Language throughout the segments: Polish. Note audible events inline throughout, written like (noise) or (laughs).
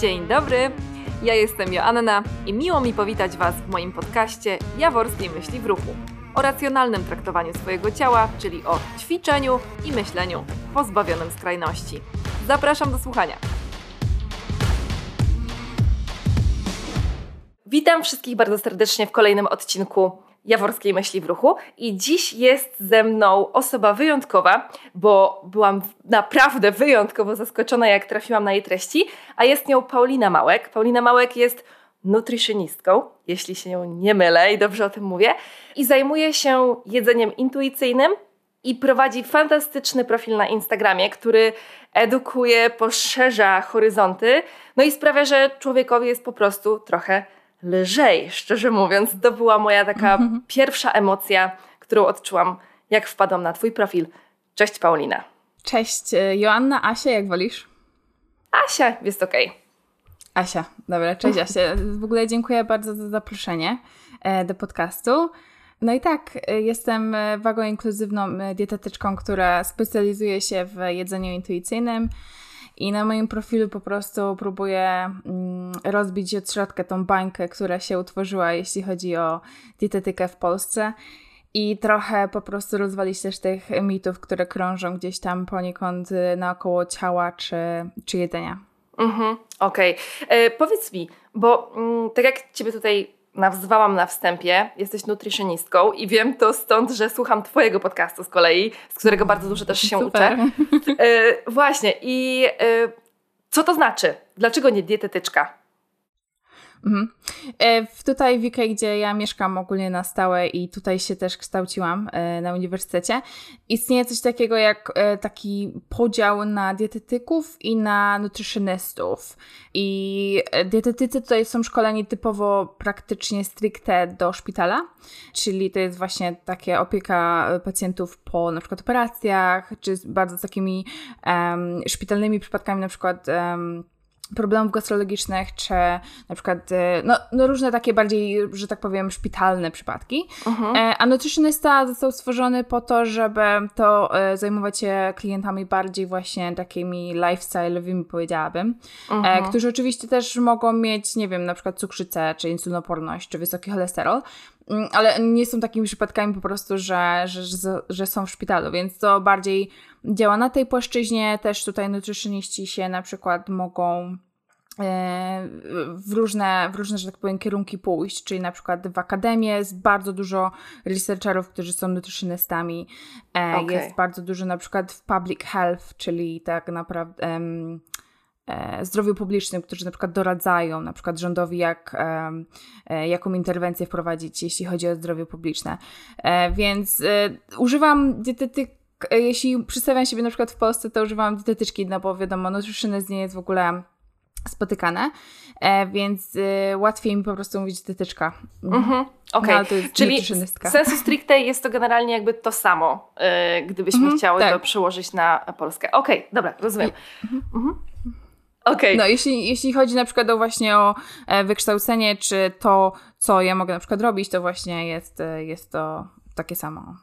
Dzień dobry, ja jestem Joanna i miło mi powitać Was w moim podcaście Jaworskiej Myśli w Ruchu o racjonalnym traktowaniu swojego ciała, czyli o ćwiczeniu i myśleniu pozbawionym skrajności. Zapraszam do słuchania. Witam wszystkich bardzo serdecznie w kolejnym odcinku Jaworskiej Myśli w Ruchu i dziś jest ze mną osoba wyjątkowa, bo byłam naprawdę wyjątkowo zaskoczona, jak trafiłam na jej treści, a jest nią Paulina Małek. Paulina Małek jest nutricjonistką, jeśli się nie mylę i dobrze o tym mówię, i zajmuje się jedzeniem intuicyjnym i prowadzi fantastyczny profil na Instagramie, który edukuje, poszerza horyzonty, no i sprawia, że człowiekowi jest po prostu trochę lżej, szczerze mówiąc. To była moja taka pierwsza emocja, którą odczułam, jak wpadłam na Twój profil. Cześć Paulina. Cześć e, Joanna, Asia, jak wolisz? Asia, jest okej. Okay. Asia, dobra, cześć Asia. W ogóle dziękuję bardzo za zaproszenie e, do podcastu. No i tak, e, jestem wagą inkluzywną dietetyczką, która specjalizuje się w jedzeniu intuicyjnym. I na moim profilu po prostu próbuję mm, rozbić od środka tą bańkę, która się utworzyła, jeśli chodzi o dietetykę w Polsce. I trochę po prostu rozwalić też tych mitów, które krążą gdzieś tam poniekąd naokoło ciała czy, czy jedzenia. Mhm, okej. Okay. E, powiedz mi, bo mm, tak jak Ciebie tutaj nawzwałam na wstępie, jesteś nutritionistką i wiem to stąd, że słucham Twojego podcastu z kolei, z którego bardzo dużo też się Super. uczę. E, właśnie i e, co to znaczy? Dlaczego nie dietetyczka? Mhm. E, tutaj w UK, gdzie ja mieszkam ogólnie na stałe i tutaj się też kształciłam e, na uniwersytecie, istnieje coś takiego jak e, taki podział na dietetyków i na nutryczynystów. I dietetycy tutaj są szkoleni typowo praktycznie stricte do szpitala, czyli to jest właśnie takie opieka pacjentów po na przykład operacjach, czy z bardzo takimi um, szpitalnymi przypadkami, na przykład um, problemów gastrologicznych, czy na przykład e, no, no, różne takie bardziej, że tak powiem, szpitalne przypadki. Uh-huh. A nutritionista został stworzony po to, żeby to e, zajmować się klientami bardziej właśnie takimi lifestyle'owymi, powiedziałabym, uh-huh. którzy oczywiście też mogą mieć, nie wiem, na przykład cukrzycę, czy insulinoporność, czy wysoki cholesterol, ale nie są takimi przypadkami po prostu, że, że, że, są w szpitalu, więc to bardziej działa na tej płaszczyźnie. Też tutaj nutricyoniści się na przykład mogą e, w różne, w różne, że tak powiem, kierunki pójść, czyli na przykład w akademię jest bardzo dużo researcherów, którzy są nutrycznistami. E, okay. Jest bardzo dużo na przykład w public health, czyli tak naprawdę um, zdrowiu publicznym, którzy na przykład doradzają na przykład rządowi, jak, e, jaką interwencję wprowadzić, jeśli chodzi o zdrowie publiczne. E, więc e, używam dietetyki E, jeśli przedstawiam siebie na przykład w Polsce, to używam dietetyczki, no bo wiadomo, nutritionist nie jest w ogóle spotykane, e, więc e, łatwiej mi po prostu mówić dietetyczka. Mhm. Okej, okay. no, czyli sensu stricte jest to generalnie jakby to samo, e, gdybyśmy mhm, chciały tak. to przełożyć na Polskę. Okej, okay, dobra, rozumiem. Mhm. mhm. Okay. No, jeśli, jeśli chodzi na przykład o właśnie o e, wykształcenie, czy to, co ja mogę na przykład robić, to właśnie jest, e, jest to takie samo.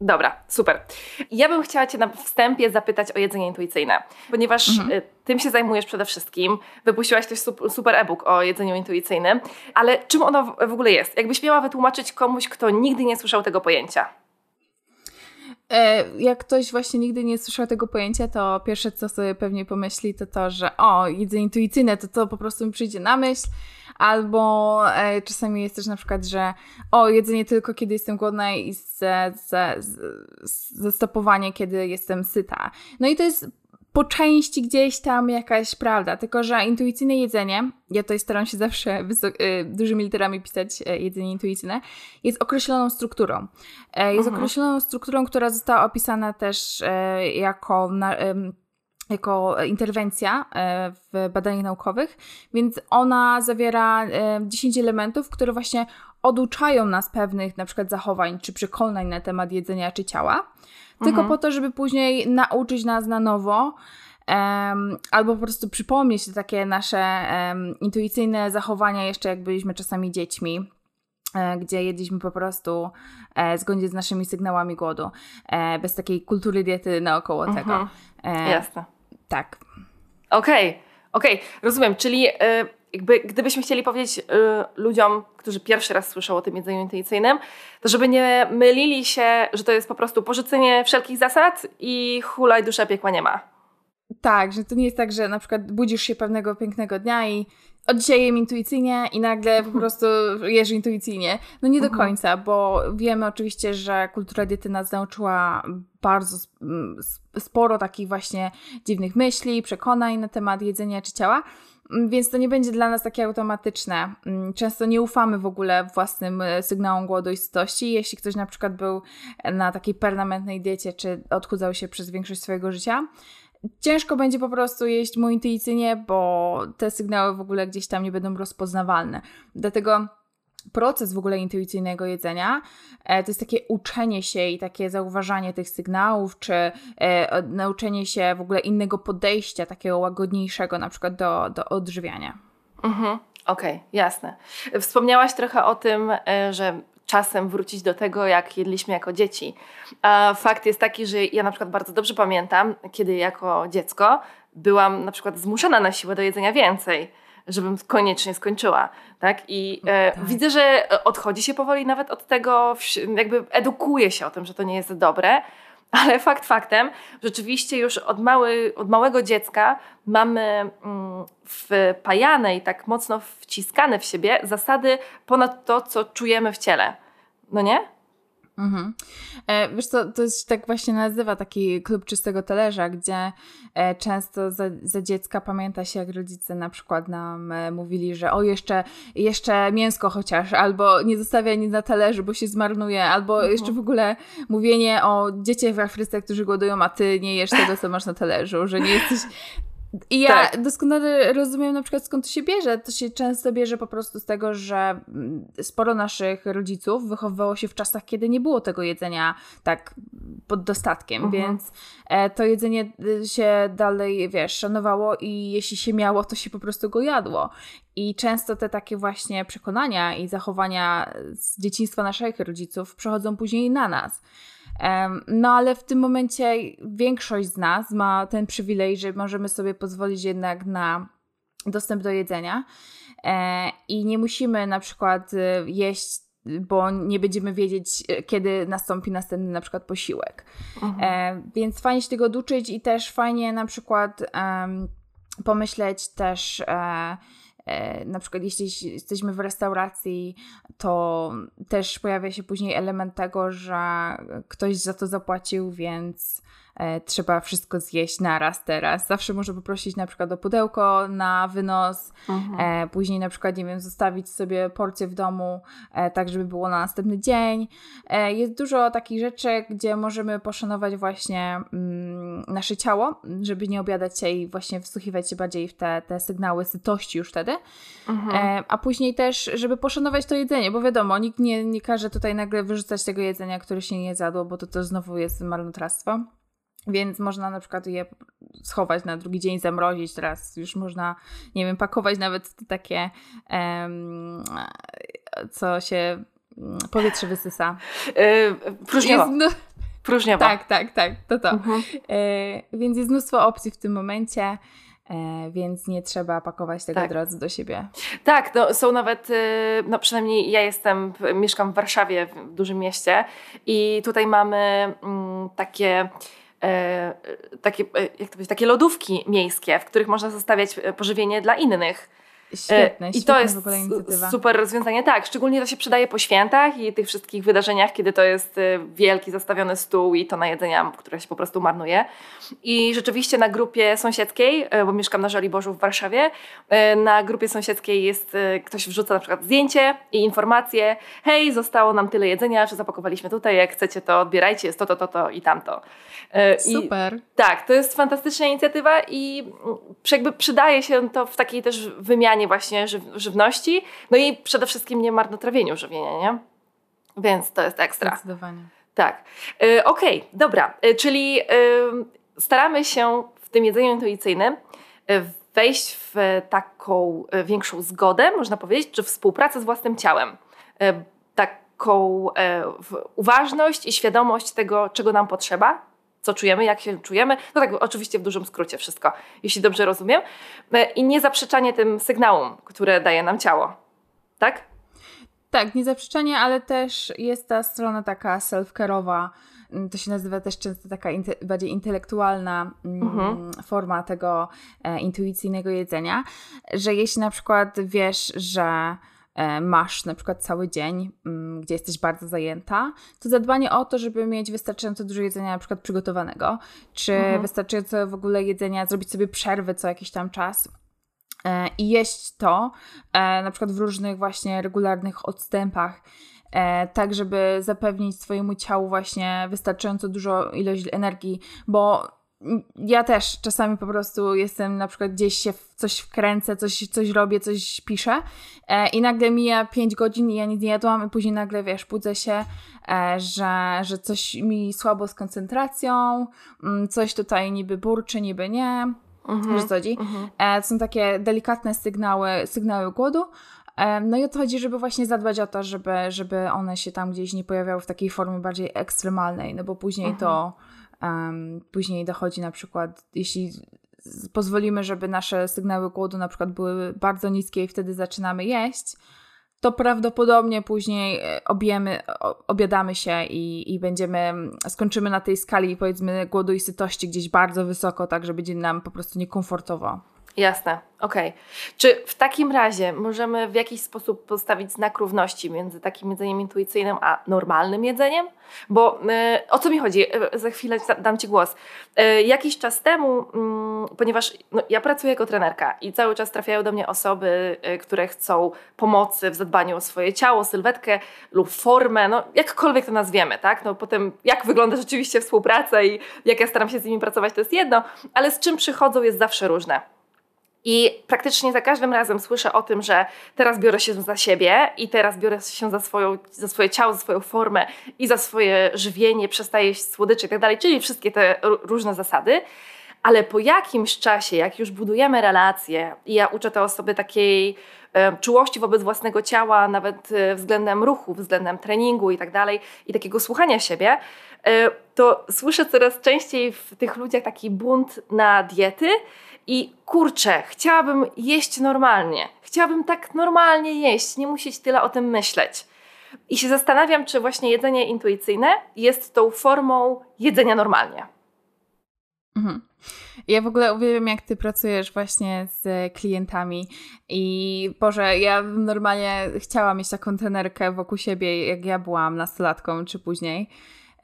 Dobra, super. Ja bym chciała Cię na wstępie zapytać o jedzenie intuicyjne, ponieważ mhm. Y, tym się zajmujesz przede wszystkim. Wypuściłaś też super e-book o jedzeniu intuicyjnym, ale czym ono w ogóle jest? Jakbyś miała wytłumaczyć komuś, kto nigdy nie słyszał tego pojęcia? E, jak ktoś właśnie nigdy nie słyszał tego pojęcia, to pierwsze co sobie pewnie pomyśli to to, że o, jedzenie intuicyjne, to to po prostu mi przyjdzie na myśl, albo e, czasami jest też na przykład, że o, jedzenie tylko kiedy jestem głodna i zastopowanie, kiedy jestem syta. No i to jest po części gdzieś tam jakaś prawda, tylko że intuicyjne jedzenie, ja tutaj staram się zawsze y, dużymi literami pisać e, jedzenie intuicyjne, jest określoną strukturą. E, jest mhm. określoną strukturą, która została opisana też e, jako jako interwencja w badaniach naukowych, więc ona zawiera 10 elementów, które właśnie oduczają nas pewnych na przykład zachowań czy przekonań na temat jedzenia czy ciała tylko mhm. po to, żeby później nauczyć nas na nowo. Um, albo po prostu przypomnieć te takie nasze um, intuicyjne zachowania, jeszcze jak byliśmy czasami dziećmi, e, gdzie jedliśmy po prostu e, zgodnie z naszymi sygnałami głodu, e, bez takiej kultury diety naokoło mhm. tego. E, Jasne. Tak. Okej. Okay. Okej, okay, rozumiem, czyli y, jakby gdybyśmy chcieli powiedzieć y, ludziom, którzy pierwszy raz słyszą o tym jedzeniu intuicyjnym, to żeby nie mylili się, że to jest po prostu porzucenie wszelkich zasad i hulaj dusza piekła nie ma. Tak, że to nie jest tak, że na przykład budzisz się pewnego pięknego dnia i od dzisiaj jem intuicyjnie i nagle po (laughs) prostu jesz intuicyjnie. No nie do mhm. końca, bo wiemy oczywiście, że kultura diety nas nauczyła bardzo sporo takich właśnie dziwnych myśli, przekonań na temat jedzenia czy ciała. Mm, więc to nie będzie dla nas takie automatyczne. Mm, często nie ufamy w ogóle własnym e, sygnałom głodu i sytości. Jeśli ktoś na przykład był na takiej permanentnej diecie, czy odchudzał się przez większość swojego życia, ciężko będzie po prostu jeść mu intuicyjnie, bo te sygnały w ogóle gdzieś tam nie będą rozpoznawalne. Dlatego proces w ogóle intuicyjnego jedzenia e, to jest takie uczenie się i takie zauważanie tych sygnałów, czy e, nauczenie się w ogóle innego podejścia, takiego łagodniejszego na przykład do, do odżywiania. Mhm. Okej, okay, jasne. Wspomniałaś trochę o tym, e, że czasem wrócić do tego, jak jedliśmy jako dzieci. Fakt jest taki, że ja na przykład bardzo dobrze pamiętam, kiedy jako dziecko byłam na przykład zmuszana na siłę do jedzenia więcej żebym koniecznie skończyła, tak? I e, tak. widzę, że odchodzi się powoli nawet od tego, jakby edukuje się o tym, że to nie jest dobre, ale fakt faktem, rzeczywiście już od, mały, od małego dziecka mamy mm, wpajane i tak mocno wciskane w siebie zasady ponad to, co czujemy w ciele. No nie? Mhm. E, wiesz co, to się tak właśnie nazywa taki klub czystego talerza, gdzie e, często za, za, dziecka pamięta się, jak rodzice na przykład nam e, mówili, że o jeszcze, jeszcze mięsko chociaż, albo nie zostawiaj nic na talerzu, bo się zmarnuje, albo mhm. jeszcze w ogóle mówienie o dzieciach w Afryce, którzy głodują, a ty nie jesz tego, co masz na talerzu, że nie jesteś i ja tak. doskonale rozumiem na przykład skąd to się bierze. To się często bierze po prostu z tego, że mm, sporo naszych rodziców wychowywało się w czasach, kiedy nie było tego jedzenia tak pod dostatkiem, uh mhm. -huh. więc e, to jedzenie y, się dalej, wiesz, szanowało i jeśli się miało, to się po prostu go jadło. I często te takie właśnie przekonania i zachowania z dzieciństwa naszych rodziców przechodzą później na nas. No ale w tym momencie większość z nas ma ten przywilej, że możemy sobie pozwolić jednak na dostęp do jedzenia e, i nie musimy na przykład y, jeść bo nie będziemy wiedzieć, kiedy nastąpi następny na przykład posiłek. Mhm. E, więc fajnie się tego oduczyć i też fajnie na przykład um, pomyśleć też E, na przykład jeśli jesteśmy w restauracji, to też pojawia się później element tego, że ktoś za to zapłacił, więc e, trzeba wszystko zjeść naraz teraz. Zawsze można poprosić na przykład o pudełko na wynos, mhm. e, później na przykład, nie wiem, zostawić sobie porcję w domu, e, tak żeby było na następny dzień. E, jest dużo takich rzeczy, gdzie możemy poszanować właśnie mm, nasze ciało, żeby nie obiadać się i właśnie wsłuchiwać się bardziej w te, te sygnały sytości już wtedy. Mhm. E, a później też, żeby poszanować to jedzenie, bo wiadomo, nikt nie, nie każe tutaj nagle wyrzucać tego jedzenia, które się nie zjadło, bo to, to znowu jest marnotrawstwo. Więc można na przykład je schować na drugi dzień, zamrozić. Teraz już można, nie wiem, pakować nawet takie, um, co się mm, powietrze wysysa. Yy, próżniowo. Jest, no, Tak, tak, tak, to to. Mhm. Yy, więc jest mnóstwo opcji w tym momencie. E, więc nie trzeba pakować tego tak. drodzy do siebie. Tak, no, są nawet, y, no przynajmniej ja jestem, mieszkam w Warszawie, w dużym mieście i tutaj mamy mm, takie takie, e, jak to powiedzieć, takie lodówki miejskie, w których można zostawiać pożywienie dla innych. Świetne, I to jest super rozwiązanie. Tak, szczególnie to się przydaje po świętach i tych wszystkich wydarzeniach, kiedy to jest y, wielki zastawiony stół i to na jedzenia, które się po prostu marnuje. I rzeczywiście na grupie sąsiedzkiej, y, bo mieszkam na Żoliborzu w Warszawie, na grupie sąsiedzkiej jest, ktoś wrzuca na przykład zdjęcie i informację, hej, zostało nam tyle jedzenia, że zapakowaliśmy tutaj, jak chcecie to odbierajcie, jest to, to, to, to i tamto. Super. I, tak, to jest fantastyczna inicjatywa i jakby przydaje się to w takiej też wymianie właśnie żyw żywności, no i przede wszystkim nie marnotrawieniu żywienia, nie? Więc to jest ekstra. Zdecydowanie. Tak. Y, Okej, okay, dobra, y, czyli y, staramy się w tym jedzeniu intuicyjnym y, wejść w taką większą zgodę, można powiedzieć, czy współpracę z własnym ciałem. Taką uważność i świadomość tego, czego nam potrzeba, co czujemy, jak się czujemy. No tak, oczywiście w dużym skrócie wszystko, jeśli dobrze rozumiem. E, I niezaprzeczanie tym sygnałom, które daje nam ciało. Tak? Tak, niezaprzeczanie, ale też jest ta strona taka self-care'owa, mm, to się nazywa też często taka inte bardziej intelektualna mm, mhm. forma tego e, intuicyjnego jedzenia, że jeśli na przykład wiesz, że masz na przykład cały dzień, mm, gdzie jesteś bardzo zajęta, to zadbanie o to, żeby mieć wystarczająco dużo jedzenia na przykład przygotowanego, czy mhm. wystarczająco w ogóle jedzenia, zrobić sobie przerwy co jakiś tam czas, E, i jeść to, e, na przykład w różnych właśnie regularnych odstępach, e, tak żeby zapewnić swojemu ciału właśnie wystarczająco dużo ilość energii, bo ja też czasami po prostu jestem na przykład gdzieś się w coś wkręcę, coś, coś robię, coś piszę e, i nagle mija 5 godzin i ja nic nie jadłam i później nagle, wiesz, budzę się, e, że, że coś mi słabo z koncentracją, m, coś tutaj niby burczy, niby nie. Mhm, Wiesz co chodzi? Mhm. E, to są takie delikatne sygnały, sygnały głodu. E, no i o to chodzi, żeby właśnie zadbać o to, żeby, żeby one się tam gdzieś nie pojawiały w takiej formie bardziej ekstremalnej, no bo później to um, później dochodzi na przykład, jeśli pozwolimy, żeby nasze sygnały głodu na przykład były bardzo niskie i wtedy zaczynamy jeść, to prawdopodobnie później e, objemy, obiadamy się i, i będziemy, skończymy na tej skali powiedzmy głodu i sytości gdzieś bardzo wysoko, tak że będzie nam po prostu niekomfortowo. Jasne, okej. Okay. Czy w takim razie możemy w jakiś sposób postawić znak równości między takim jedzeniem intuicyjnym a normalnym jedzeniem? Bo y, o co mi chodzi? Y, za chwilę dam Ci głos. Y, jakiś czas temu, y, ponieważ no, ja pracuję jako trenerka i cały czas trafiają do mnie osoby, y, które chcą pomocy w zadbaniu o swoje ciało, sylwetkę lub formę, no jakkolwiek to nazwiemy, tak? No potem jak wygląda rzeczywiście współpraca i jak ja staram się z nimi pracować, to jest jedno, ale z czym przychodzą jest zawsze różne. I praktycznie za każdym razem słyszę o tym, że teraz biorę się za siebie i teraz biorę się za, swoją, za swoje ciało, za swoją formę i za swoje żywienie, przestaję jeść słodyczy i tak dalej, czyli wszystkie te różne zasady. Ale po jakimś czasie, jak już budujemy relacje i ja uczę te osoby takiej e, czułości wobec własnego ciała, nawet e, względem ruchu, względem treningu i tak dalej, i takiego słuchania siebie, e, to słyszę coraz częściej w tych ludziach taki bunt na diety, i kurczę, chciałabym jeść normalnie. Chciałabym tak normalnie jeść, nie musieć tyle o tym myśleć. I się zastanawiam, czy właśnie jedzenie intuicyjne jest tą formą jedzenia normalnie. Mhm. Ja w ogóle uwielbiam, jak ty pracujesz właśnie z klientami i Boże, ja normalnie chciałam mieć taką trenerkę wokół siebie, jak ja byłam nastolatką czy później.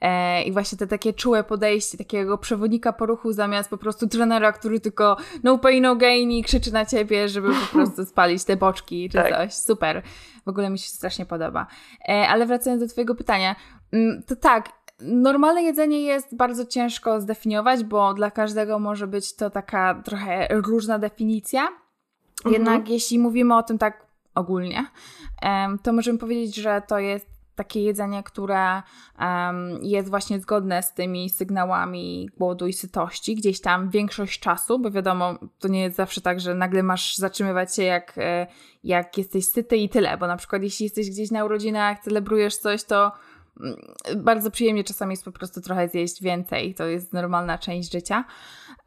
E, I właśnie te takie czułe podejście takiego przewodnika po ruchu zamiast po prostu trenera, który tylko no pain, no gain i krzyczy na ciebie, żeby po prostu (laughs) spalić te boczki czy tak. coś. Super. W ogóle mi się strasznie podoba. E, ale wracając do twojego pytania, mm, to tak, Normalne jedzenie jest bardzo ciężko zdefiniować, bo dla każdego może być to taka trochę różna definicja. Mhm. Jednak jeśli mówimy o tym tak ogólnie, to możemy powiedzieć, że to jest takie jedzenie, które um, jest właśnie zgodne z tymi sygnałami głodu i sytości, gdzieś tam większość czasu, bo wiadomo, to nie jest zawsze tak, że nagle masz zatrzymywać się jak, e, jak jesteś syty i tyle, bo na przykład jeśli jesteś gdzieś na urodzinach, celebrujesz coś, to bardzo przyjemnie czasami jest po prostu trochę zjeść więcej, to jest normalna część życia.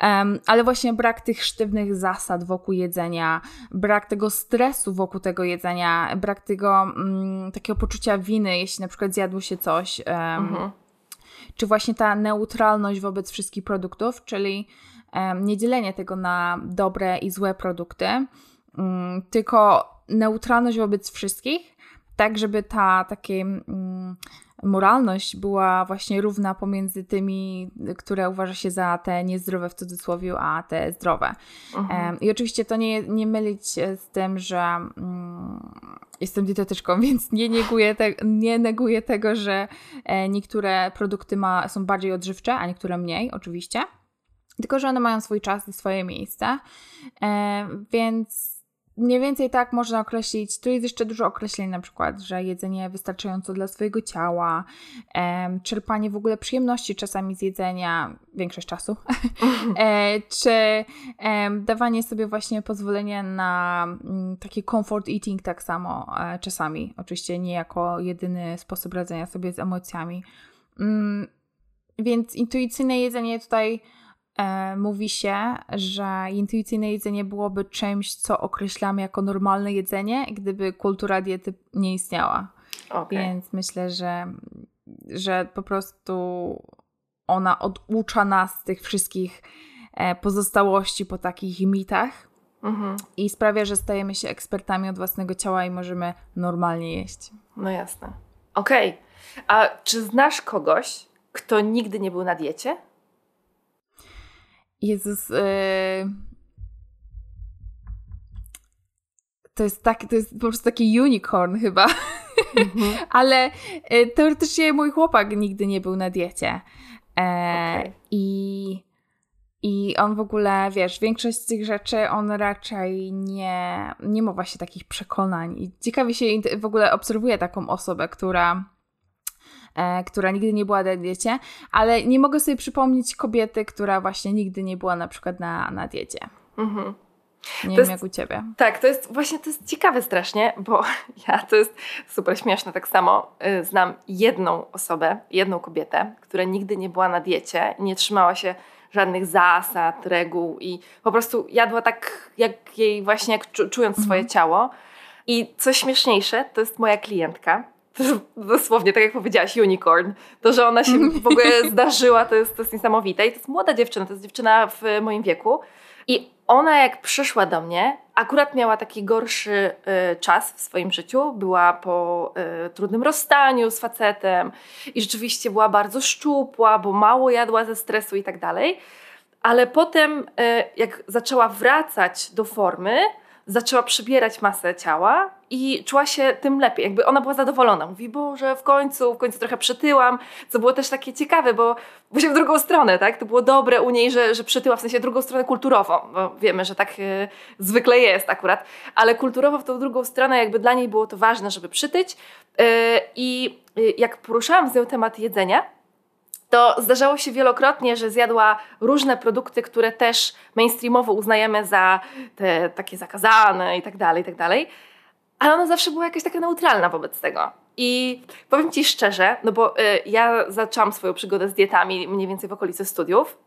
Um, ale właśnie brak tych sztywnych zasad wokół jedzenia, brak tego stresu wokół tego jedzenia, brak tego um, takiego poczucia winy, jeśli na przykład zjadło się coś, um, mhm. czy właśnie ta neutralność wobec wszystkich produktów, czyli nie dzielenie tego na dobre i złe produkty, mm, tylko neutralność wobec wszystkich, tak żeby ta takie mm, moralność była właśnie równa pomiędzy tymi, które uważa się za te niezdrowe w cudzysłowie, a te zdrowe. Mhm. I oczywiście to nie, nie mylić z tym, że mm, jestem dietetyczką, (laughs) więc nie neguję, te, nie neguję tego, że e, niektóre produkty ma, są bardziej odżywcze, a niektóre mniej, oczywiście. Tylko, że one mają swój czas i swoje miejsce. E, więc mniej więcej tak można określić. Tu jest jeszcze dużo określeń, na przykład, że jedzenie wystarczająco dla swojego ciała, czerpanie w ogóle przyjemności czasami z jedzenia, większość czasu, (laughs) e, czy dawanie sobie właśnie pozwolenia na um, taki comfort eating tak samo e, czasami. Oczywiście nie jako jedyny sposób radzenia sobie z emocjami. Mm, więc intuicyjne jedzenie tutaj mówi się, że intuicyjne jedzenie byłoby czymś, co określamy jako normalne jedzenie, gdyby kultura diety nie istniała. Okay. Więc myślę, że, że po prostu ona oducza nas tych wszystkich e, pozostałości po takich mitach mhm. i sprawia, że stajemy się ekspertami od własnego ciała i możemy normalnie jeść. No jasne. Okej. Okay. A czy znasz kogoś, kto nigdy nie był na diecie? Jezus. Yy... To jest tak, to jest po prostu taki unicorn chyba. Mhm. (laughs) Ale y, teoretycznie mój chłopak nigdy nie był na diecie. E, okay. I, I on w ogóle, wiesz, większość z tych rzeczy on raczej nie, nie ma właśnie takich przekonań. I ciekawie się w ogóle obserwuje taką osobę, która która nigdy nie była na diecie, ale nie mogę sobie przypomnieć kobiety, która właśnie nigdy nie była na przykład na, na diecie. Mhm. Nie to wiem jest, jak u ciebie. Tak, to jest właśnie to jest ciekawe strasznie, bo (laughs) ja to jest super śmieszne tak samo. Y, znam jedną osobę, jedną kobietę, która nigdy nie była na diecie, nie trzymała się żadnych zasad, reguł i po prostu jadła tak, jak jej właśnie, jak czując mhm. swoje ciało. I co śmieszniejsze, to jest moja klientka. (laughs) Dosłownie, tak jak powiedziałaś, unicorn. To, że ona się (laughs) w ogóle zdarzyła, to jest, to jest niesamowite. I to jest młoda dziewczyna, to jest dziewczyna w moim wieku. I ona jak przyszła do mnie, akurat miała taki gorszy y, czas w swoim życiu, była po y, trudnym rozstaniu z facetem i rzeczywiście była bardzo szczupła, bo mało jadła ze stresu i tak dalej. Ale potem, y, jak zaczęła wracać do formy, zaczęła przybierać masę ciała i czuła się tym lepiej. Jakby ona była zadowolona. Mówi, Boże, w końcu, w końcu trochę przytyłam, co było też takie ciekawe, bo właśnie w drugą stronę, tak? To było dobre u niej, że, że przytyła, w sensie drugą stronę kulturową, bo wiemy, że tak y, zwykle jest akurat, ale kulturowo w tą drugą stronę jakby dla niej było to ważne, żeby przytyć yy, i y, jak poruszałam z nią temat jedzenia, to zdarzało się wielokrotnie, że zjadła różne produkty, które też mainstreamowo uznajemy za te takie zakazane i tak dalej, i tak dalej. Ale ona zawsze była jakaś taka neutralna wobec tego. I powiem Ci szczerze, no bo y, ja zaczęłam swoją przygodę z dietami mniej więcej w okolicy studiów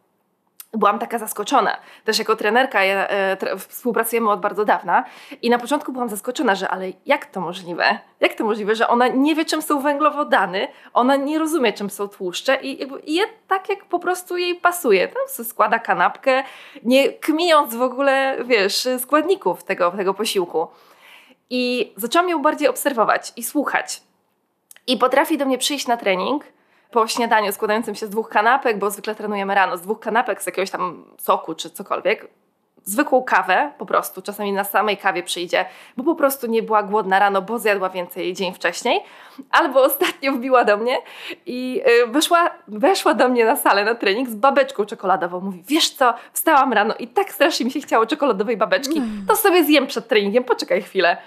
byłam taka zaskoczona. Też jako trenerka ja, e, tre, współpracujemy od bardzo dawna i na początku byłam zaskoczona, że ale jak to możliwe? Jak to możliwe, że ona nie wie czym są węglowodany, ona nie rozumie czym są tłuszcze i jakby je tak jak po prostu jej pasuje. Tam składa kanapkę, nie kmijąc w ogóle, wiesz, składników tego, tego posiłku. I zaczęłam ją bardziej obserwować i słuchać. I potrafi do mnie przyjść na trening – po śniadaniu składającym się z dwóch kanapek, bo zwykle trenujemy rano, z dwóch kanapek, z jakiegoś tam soku czy cokolwiek, zwykłą kawę po prostu, czasami na samej kawie przyjdzie, bo po prostu nie była głodna rano, bo zjadła więcej dzień wcześniej, albo ostatnio wbiła do mnie i y, weszła, weszła do mnie na salę na trening z babeczką czekoladową. Mówi, wiesz co, wstałam rano i tak strasznie mi się chciało czekoladowej babeczki, mm. to sobie zjem przed treningiem, poczekaj chwilę.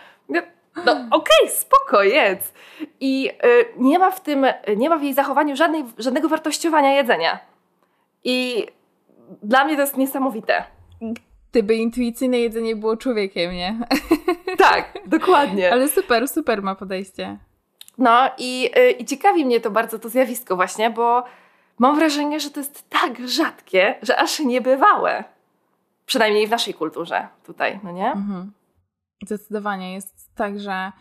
No okej, okay, spoko, jedz. I y, nie ma w tym, nie ma w jej zachowaniu żadnej, żadnego wartościowania jedzenia. I dla mnie to jest niesamowite. Gdyby intuicyjne jedzenie było człowiekiem, nie? (laughs) Tak, dokładnie. Ale super, super ma podejście. No i, y, i ciekawi mnie to bardzo to zjawisko właśnie, bo mam wrażenie, że to jest tak rzadkie, że aż niebywałe. Przynajmniej w naszej kulturze tutaj, no nie? Mhm. Zdecydowanie jest tak, że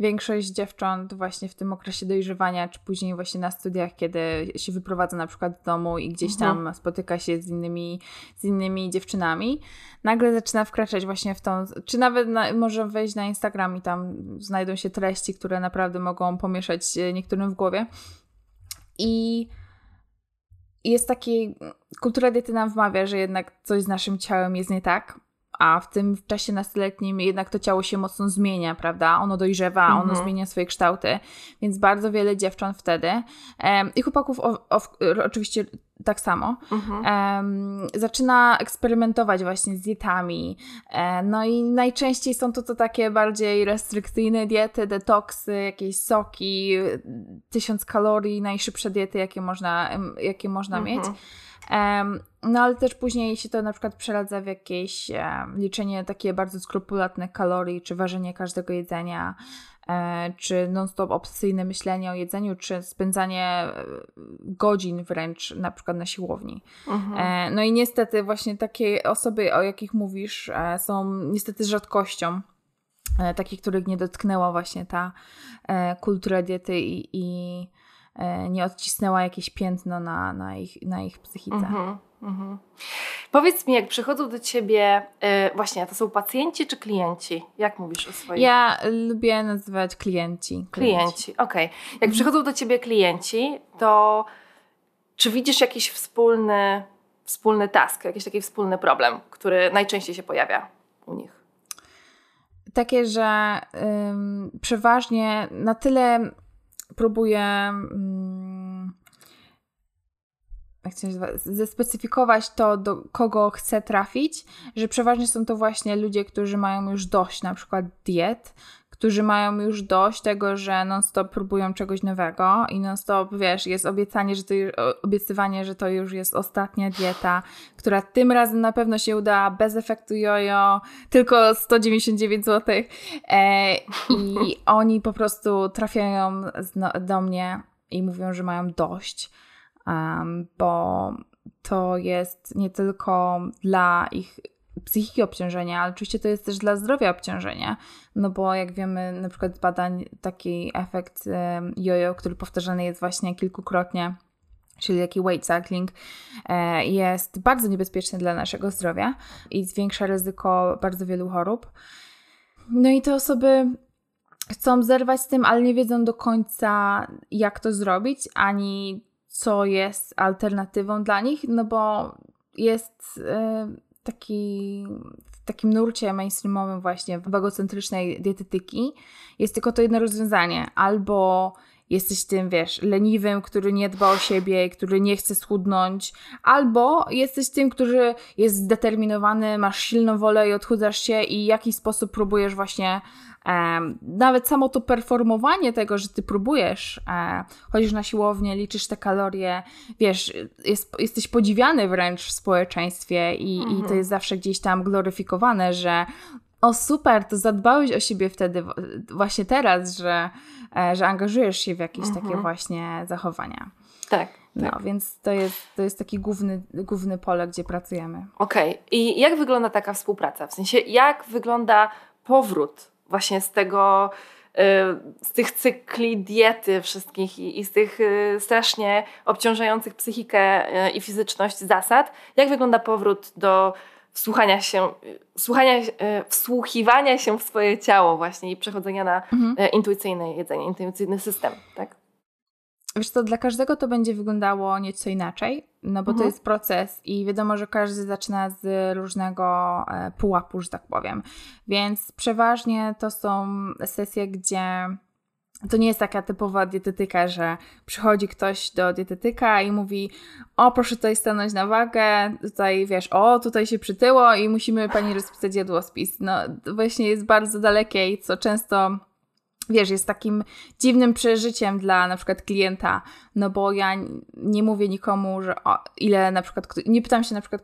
większość dziewcząt właśnie w tym okresie dojrzewania, czy później właśnie na studiach, kiedy się wyprowadza na przykład z domu i gdzieś tam mhm. spotyka się z innymi, z innymi dziewczynami, nagle zaczyna wkraczać właśnie w tą, czy nawet na, może wejść na Instagram i tam znajdą się treści, które naprawdę mogą pomieszać niektórym w głowie. I jest taki, kultura diety nam wmawia, że jednak coś z naszym ciałem jest nie tak, a w tym czasie nastoletnim jednak to ciało się mocno zmienia, prawda? Ono dojrzewa, mhm. ono zmienia swoje kształty, więc bardzo wiele dziewcząt wtedy um, i chłopaków o, o, oczywiście tak samo, mhm. um, zaczyna eksperymentować właśnie z dietami. E, no i najczęściej są to, to takie bardziej restrykcyjne diety, detoksy, jakieś soki, tysiąc kalorii, najszybsze diety, jakie można, jakie można mhm. mieć. No ale też później się to na przykład przeradza w jakieś liczenie takie bardzo skrupulatne kalorii, czy ważenie każdego jedzenia, e, czy non-stop obsesyjne myślenie o jedzeniu, czy spędzanie e, godzin wręcz na przykład na siłowni. Mhm. E, no i niestety właśnie takie osoby, o jakich mówisz, są niestety rzadkością. Takich, których nie dotknęła właśnie ta kultura diety i, i nie odcisnęła jakieś piętno na, na, ich, na ich psychice. Mhm. Mhm. Powiedz mi, jak przychodzą do ciebie, yy, właśnie, to są pacjenci czy klienci? Jak mówisz o swoich? Ja lubię nazywać klienci. Klienci, okej. Okay. Jak mhm. przychodzą do ciebie klienci, to czy widzisz jakiś wspólny, wspólny task, jakiś taki wspólny problem, który najczęściej się pojawia u nich? Takie, że przeważnie na tyle próbuję jak się nazywa, zespecyfikować to, do kogo chcę trafić, że przeważnie są to właśnie ludzie, którzy mają już dość na przykład diet, którzy mają już dość tego, że non-stop próbują czegoś nowego i non-stop, wiesz, jest obiecanie, że to, obiecywanie, że to już jest ostatnia dieta, która tym razem na pewno się uda bez efektu jojo, tylko 199 zł. E, I (laughs) oni po prostu trafiają do mnie i mówią, że mają dość um, bo to jest nie tylko dla ich psychiki obciążenie, ale oczywiście to jest też dla zdrowia obciążenie, no bo jak wiemy na przykład z badań taki efekt jojo, który powtarzany jest właśnie kilkukrotnie, czyli taki weight cycling, e, jest bardzo niebezpieczny dla naszego zdrowia i zwiększa ryzyko bardzo wielu chorób. No i te osoby chcą zerwać z tym, ale nie wiedzą do końca, jak to zrobić, ani co jest alternatywą dla nich, no bo jest taki w takim nurcie mainstreamowym właśnie wagocentrycznej dietetyki jest tylko to jedno rozwiązanie. Albo jesteś tym, wiesz, leniwym, który nie dba o siebie, który nie chce schudnąć, albo jesteś tym, który jest zdeterminowany, masz silną wolę i odchudzasz się i w jakiś sposób próbujesz właśnie nawet samo to performowanie tego, że ty próbujesz, e, chodzisz na siłownię, liczysz te kalorie, wiesz, jest, jesteś podziwiany wręcz w społeczeństwie i, mhm. i to mhm. jest zawsze gdzieś tam gloryfikowane, że o super, to zadbałeś o siebie wtedy, właśnie teraz, że, e, że angażujesz się w jakieś mhm. takie właśnie zachowania. Tak. No, tak. więc to jest, to jest taki główny, główny pole, gdzie pracujemy. Okej. Okay. I jak wygląda taka współpraca? W sensie, jak wygląda powrót właśnie z tego, y, z tych cykli diety wszystkich i, z tych y, strasznie obciążających psychikę y, i fizyczność zasad, jak wygląda powrót do wsłuchania się, słuchania, wsłuchiwania się w swoje ciało właśnie i przechodzenia na mhm. intuicyjne jedzenie, intuicyjny system, tak? Wiesz to dla każdego to będzie wyglądało nieco inaczej, no bo mhm. to jest proces i wiadomo, że każdy zaczyna z różnego e, pułapu, że tak powiem. Więc przeważnie to są sesje, gdzie to nie jest taka typowa dietetyka, że przychodzi ktoś do dietetyka i mówi: O, proszę tutaj stanąć na wagę, tutaj wiesz, o, tutaj się przytyło i musimy pani rozpisać jadłospis. No, właśnie jest bardzo dalekie i co często wiesz, jest takim dziwnym przeżyciem dla na przykład klienta, no bo ja nie mówię nikomu, że o, ile na przykład, nie pytam się na przykład,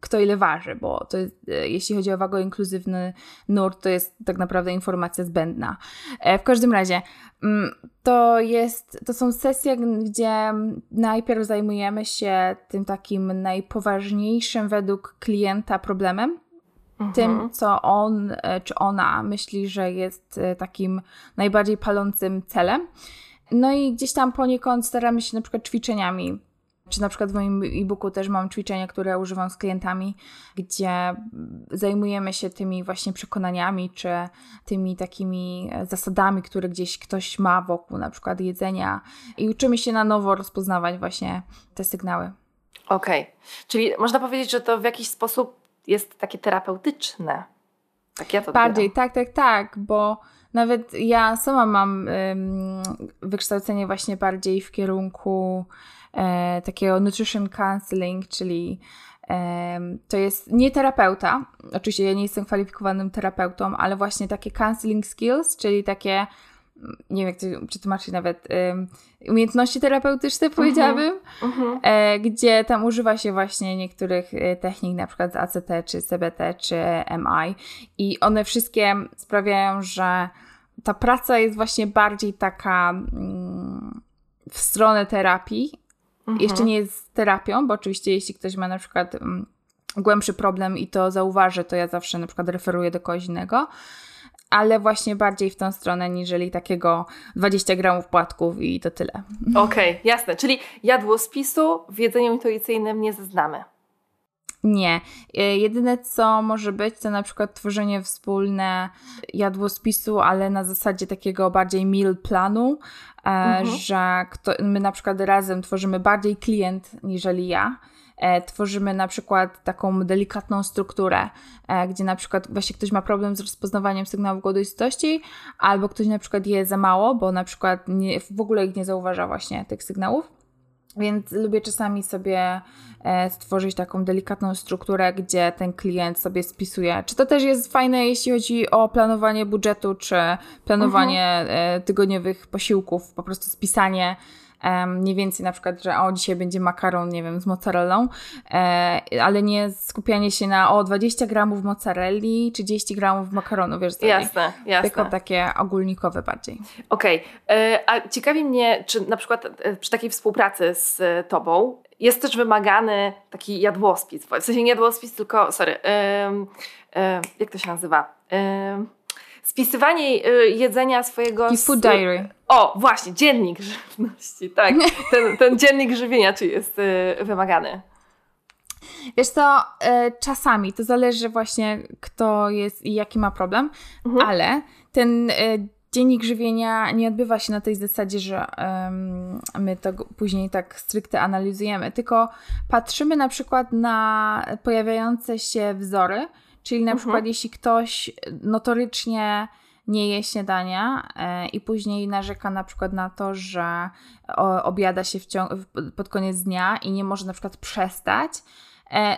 kto ile waży, bo to jest, e, jeśli chodzi o wagoinkluzywny nurt, to jest tak naprawdę informacja zbędna. E, w każdym razie, mm, to jest, to są sesje, gdzie najpierw zajmujemy się tym takim najpoważniejszym według klienta problemem, mhm. tym, co on e, czy ona myśli, że jest e, takim najbardziej palącym celem. No i gdzieś tam poniekąd staramy się na przykład ćwiczeniami czy na przykład w moim e-booku też mam ćwiczenia, które używam z klientami, gdzie zajmujemy się tymi właśnie przekonaniami, czy tymi takimi e, zasadami, które gdzieś ktoś ma wokół na przykład jedzenia i uczymy się na nowo rozpoznawać właśnie te sygnały. Okej, okay. czyli można powiedzieć, że to w jakiś sposób jest takie terapeutyczne. Tak ja to Bardziej, tak, tak, tak, bo nawet ja sama mam ym, wykształcenie właśnie bardziej w kierunku e, takiego nutrition counseling, czyli to jest nie terapeuta, oczywiście ja nie jestem kwalifikowanym terapeutą, ale właśnie takie counseling skills, czyli takie nie wiem jak to przetłumaczyć nawet, umiejętności terapeutyczne mhm. powiedziałabym, uh-huh. e, gdzie tam używa się właśnie niektórych e, technik, na przykład ACT, czy CBT, czy MI i one wszystkie sprawiają, że ta praca jest właśnie bardziej taka mm, w stronę terapii. Uh-huh. Jeszcze nie jest terapią, bo oczywiście jeśli ktoś ma na przykład mm, głębszy problem i to zauważy, to ja zawsze na przykład referuję do kogoś innego ale właśnie bardziej w tą stronę, niżeli takiego 20 gramów płatków i to tyle. Okej, okay, jasne. Czyli jadłospisu w jedzeniu intuicyjnym nie znamy. Nie. E, jedyne co może być, to na przykład tworzenie wspólne jadłospisu, ale na zasadzie takiego bardziej meal planu, e, mhm. że kto, my na przykład razem tworzymy bardziej klient niżeli ja tworzymy na przykład taką delikatną strukturę, e, gdzie na przykład właśnie ktoś ma problem z rozpoznawaniem sygnałów głodu i sytości, albo ktoś na przykład je za mało, bo na przykład nie, w ogóle ich nie zauważa właśnie tych sygnałów. Więc lubię czasami sobie e, stworzyć taką delikatną strukturę, gdzie ten klient sobie spisuje. Czy to też jest fajne, jeśli chodzi o planowanie budżetu, czy planowanie mhm. tygodniowych posiłków, po prostu spisanie mniej więcej na przykład, że o dzisiaj będzie makaron, nie wiem, z mozzarellą, e, ale nie skupianie się na o 20 gramów mozzarelli, 30 gramów makaronu, wiesz co? Jasne, jasne. Tylko takie ogólnikowe bardziej. Okej, okay. E, a ciekawi mnie, czy na przykład e, przy takiej współpracy z Tobą jest też wymagany taki jadłospis, w sensie nie jadłospis, tylko, sorry, jak to się nazywa? Spisywanie y, jedzenia swojego... I food diary. O, właśnie, dziennik żywności, tak. Ten, ten dziennik żywienia, czy jest y, wymagany? Wiesz co, y, czasami to zależy właśnie kto jest i jaki ma problem, mhm. ale ten dziennik żywienia nie odbywa się na tej zasadzie, że um, my to później tak stricte analizujemy, tylko patrzymy na przykład na pojawiające się wzory, Czyli na mhm. przykład jeśli ktoś notorycznie nie je śniadania e, i później narzeka na przykład na to, że o, obiada się pod koniec dnia i nie może na przykład przestać, E,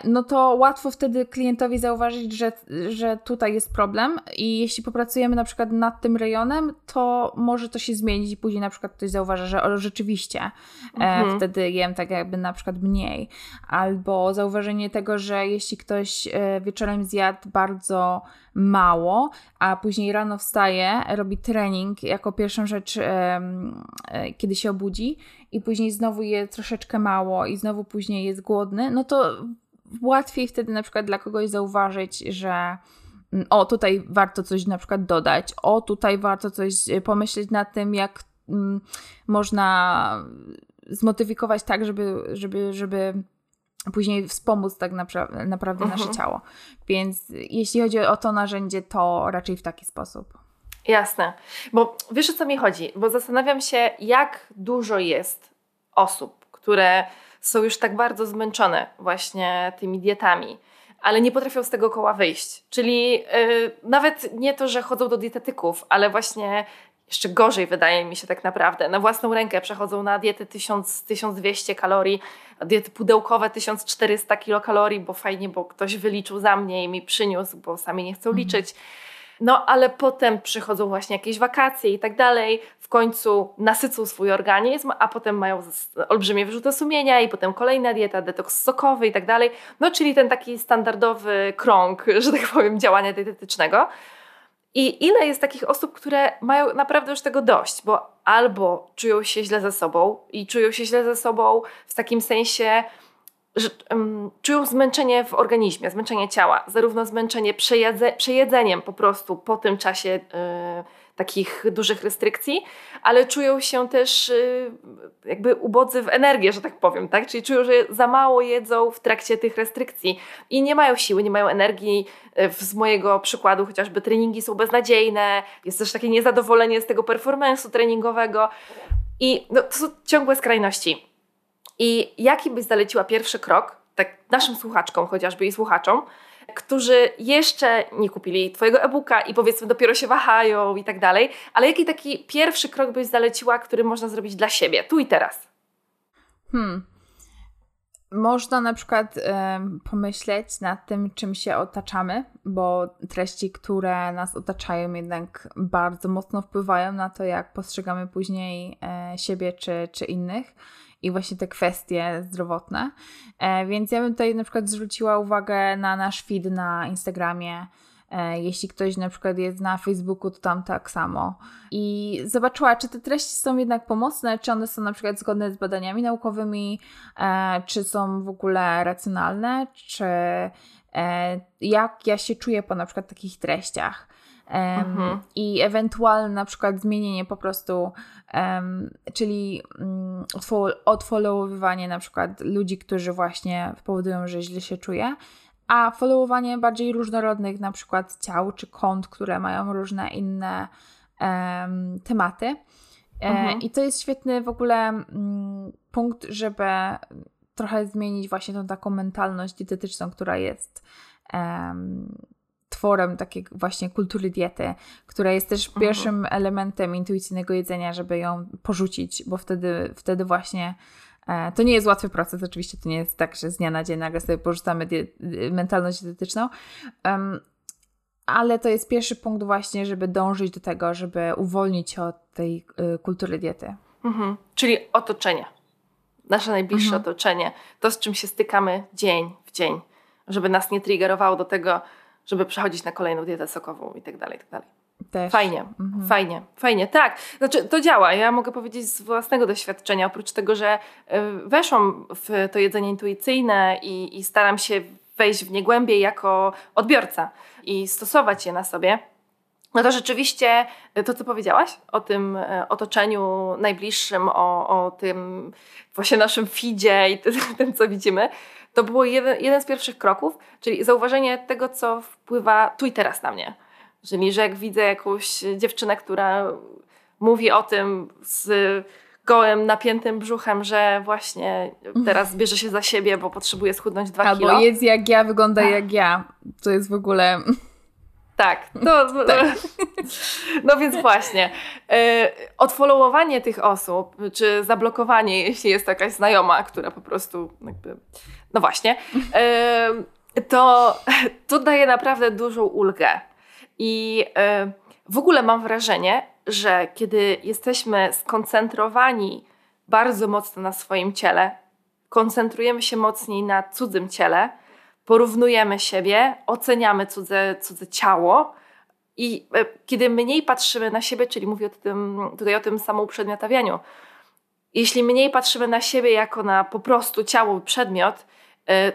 no to łatwo wtedy klientowi zauważyć, że, że tutaj jest problem i jeśli popracujemy na przykład nad tym rejonem, to może to się zmienić i później na przykład ktoś zauważy, że o, rzeczywiście e, mhm. wtedy jem tak jakby na przykład mniej. Albo zauważenie tego, że jeśli ktoś e, wieczorem zjadł bardzo mało, a później rano wstaje, robi trening jako pierwszą rzecz, e, kiedy się obudzi i później znowu je troszeczkę mało i znowu później jest głodny, no to łatwiej wtedy na przykład dla kogoś zauważyć, że mm, o, tutaj warto coś na przykład dodać, o, tutaj warto coś pomyśleć nad tym, jak mm, można zmodyfikować tak, żeby, żeby, żeby później wspomóc tak napra naprawdę mhm. nasze ciało. Więc jeśli chodzi o to narzędzie, to raczej w taki sposób. Jasne, bo wiesz o co mi chodzi, bo zastanawiam się, jak dużo jest osób, które są już tak bardzo zmęczone właśnie tymi dietami, ale nie potrafią z tego koła wyjść. Czyli yy, nawet nie to, że chodzą do dietetyków, ale właśnie jeszcze gorzej wydaje mi się tak naprawdę. Na własną rękę przechodzą na diety 1000, 1200 kalorii, diety pudełkowe 1400 kilokalorii, bo fajnie, bo ktoś wyliczył za mnie i mi przyniósł, bo sami nie chcą mhm. liczyć. No ale potem przychodzą właśnie jakieś wakacje i tak dalej, w końcu nasycą swój organizm, a potem mają olbrzymie wyrzuty sumienia i potem kolejna dieta, detoks sokowy i tak dalej. No czyli ten taki standardowy krąg, (laughs) że tak powiem, działania dietetycznego. I ile jest takich osób, które mają naprawdę już tego dość, bo albo czują się źle ze sobą i czują się źle ze sobą w takim sensie, że um, czują zmęczenie w organizmie, zmęczenie ciała, zarówno zmęczenie przejedze, przejedzeniem po prostu po tym czasie y, takich dużych restrykcji, ale czują się też y, jakby ubodzy w energię, że tak powiem, tak? Czyli czują, że za mało jedzą w trakcie tych restrykcji i nie mają siły, nie mają energii. Y, z mojego przykładu chociażby treningi są beznadziejne, jest też takie niezadowolenie z tego performance'u treningowego i no, to są ciągłe skrajności. I jaki byś zaleciła pierwszy krok, tak naszym słuchaczkom chociażby i słuchaczom, którzy jeszcze nie kupili Twojego e-booka i powiedzmy dopiero się wahają i tak dalej, ale jaki taki pierwszy krok byś zaleciła, który można zrobić dla siebie, tu i teraz? Hmm. Można na przykład pomyśleć nad tym, czym się otaczamy, bo treści, które nas otaczają, jednak bardzo mocno wpływają na to, jak postrzegamy później e, siebie czy, czy innych i właśnie te kwestie zdrowotne. E, więc ja bym tutaj na przykład zwróciła uwagę na nasz feed na Instagramie. E, jeśli ktoś na przykład jest na Facebooku, to tam tak samo. I zobaczyła, czy te treści są jednak pomocne, czy one są na przykład zgodne z badaniami naukowymi, e, czy są w ogóle racjonalne, czy jak ja się czuję po na przykład takich treściach. Mhm. I ewentualne na przykład zmienienie po prostu, um, czyli um, odfollowowywanie na przykład ludzi, którzy właśnie powodują, że źle się czuje, a followowanie bardziej różnorodnych na przykład ciał czy kont, które mają różne inne um, tematy. E, mhm. I to jest świetny w ogóle mm, punkt, żeby trochę zmienić właśnie tą taką mentalność dietetyczną, która jest tworem takiej właśnie kultury diety, która jest też mhm. pierwszym elementem intuicyjnego jedzenia, żeby ją porzucić, bo wtedy, wtedy właśnie e, to nie jest łatwy proces, oczywiście to nie jest tak, że z dnia na dzień nagle sobie porzucamy mentalność dietetyczną, um, ale to jest pierwszy punkt właśnie, żeby dążyć do tego, żeby uwolnić się od tej y, kultury diety. Mhm. Czyli otoczenie. Nasze najbliższe mhm. otoczenie. To, z czym się stykamy dzień w dzień. Żeby nas nie triggerowało do tego, żeby przechodzić na kolejną dietę sokową i tak dalej, i tak dalej. Też. Fajnie, mhm. fajnie, fajnie, tak. Znaczy, to działa. Ja mogę powiedzieć z własnego doświadczenia, oprócz tego, że y, weszłam w to jedzenie intuicyjne i, i staram się wejść w nie głębiej jako odbiorca i stosować je na sobie. No to rzeczywiście y, to, co powiedziałaś o tym y, otoczeniu najbliższym, o, o tym właśnie naszym feedzie i tym, (laughs) tym co widzimy, to było jeden, jeden z pierwszych kroków, czyli zauważenie tego, co wpływa tu i teraz na mnie. Czyli, że jak widzę jakąś dziewczynę, która mówi o tym z gołym, napiętym brzuchem, że właśnie teraz bierze się za siebie, bo potrzebuje schudnąć dwa Albo kilo. Albo jest jak ja, wygląda tak. jak ja. To jest w ogóle... Tak, no, (laughs) tak. (laughs) no więc właśnie. E, odfollowowanie tych osób, czy zablokowanie, jeśli jest jakaś znajoma, która po prostu jakby, no właśnie, to, to daje naprawdę dużą ulgę. I w ogóle mam wrażenie, że kiedy jesteśmy skoncentrowani bardzo mocno na swoim ciele, koncentrujemy się mocniej na cudzym ciele, porównujemy siebie, oceniamy cudze, cudze ciało i e, kiedy mniej patrzymy na siebie, czyli mówię o tym, tutaj o tym samouprzedmiotawianiu, jeśli mniej patrzymy na siebie jako na po prostu ciało, przedmiot,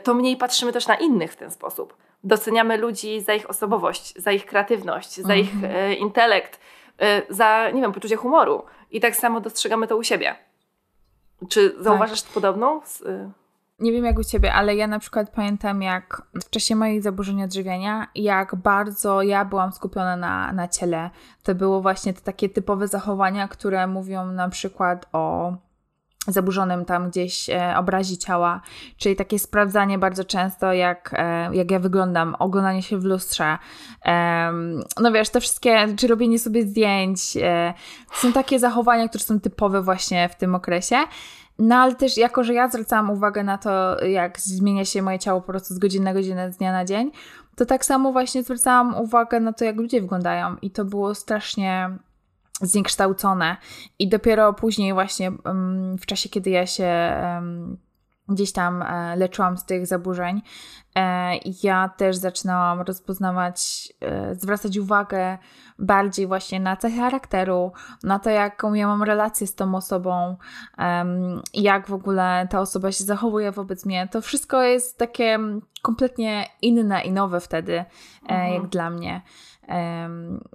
to mniej patrzymy też na innych w ten sposób. Doceniamy ludzi za ich osobowość, za ich kreatywność, za ich mhm. e, intelekt, za, nie wiem, poczucie humoru. I tak samo dostrzegamy to u siebie. Czy zauważasz tak. podobną? Nie wiem jak u ciebie, ale ja na przykład pamiętam jak w czasie moich zaburzeń odżywiania, jak bardzo ja byłam skupiona na, na ciele. To było właśnie te takie typowe zachowania, które mówią na przykład o zaburzonym tam gdzieś e, obrazie ciała, czyli takie sprawdzanie bardzo często, jak, e, jak ja wyglądam, oglądanie się w lustrze, e, no wiesz, te wszystkie, czy robienie sobie zdjęć, e, są takie zachowania, które są typowe właśnie w tym okresie. No ale też jako, że ja zwracałam uwagę na to, jak zmienia się moje ciało po prostu z godziny na godzinę, z dnia na dzień, to tak samo właśnie zwracałam uwagę na to, jak ludzie wyglądają. I to było strasznie zniekształcone. I dopiero później właśnie w czasie, kiedy ja się gdzieś tam e, leczyłam z tych zaburzeń, e, ja też zaczynałam rozpoznawać, e, zwracać uwagę bardziej właśnie na cechy charakteru, na to, jaką ja mam relację z tą osobą, jak w ogóle ta osoba się zachowuje wobec mnie. To wszystko jest takie kompletnie inne i nowe wtedy, mhm. jak dla mnie.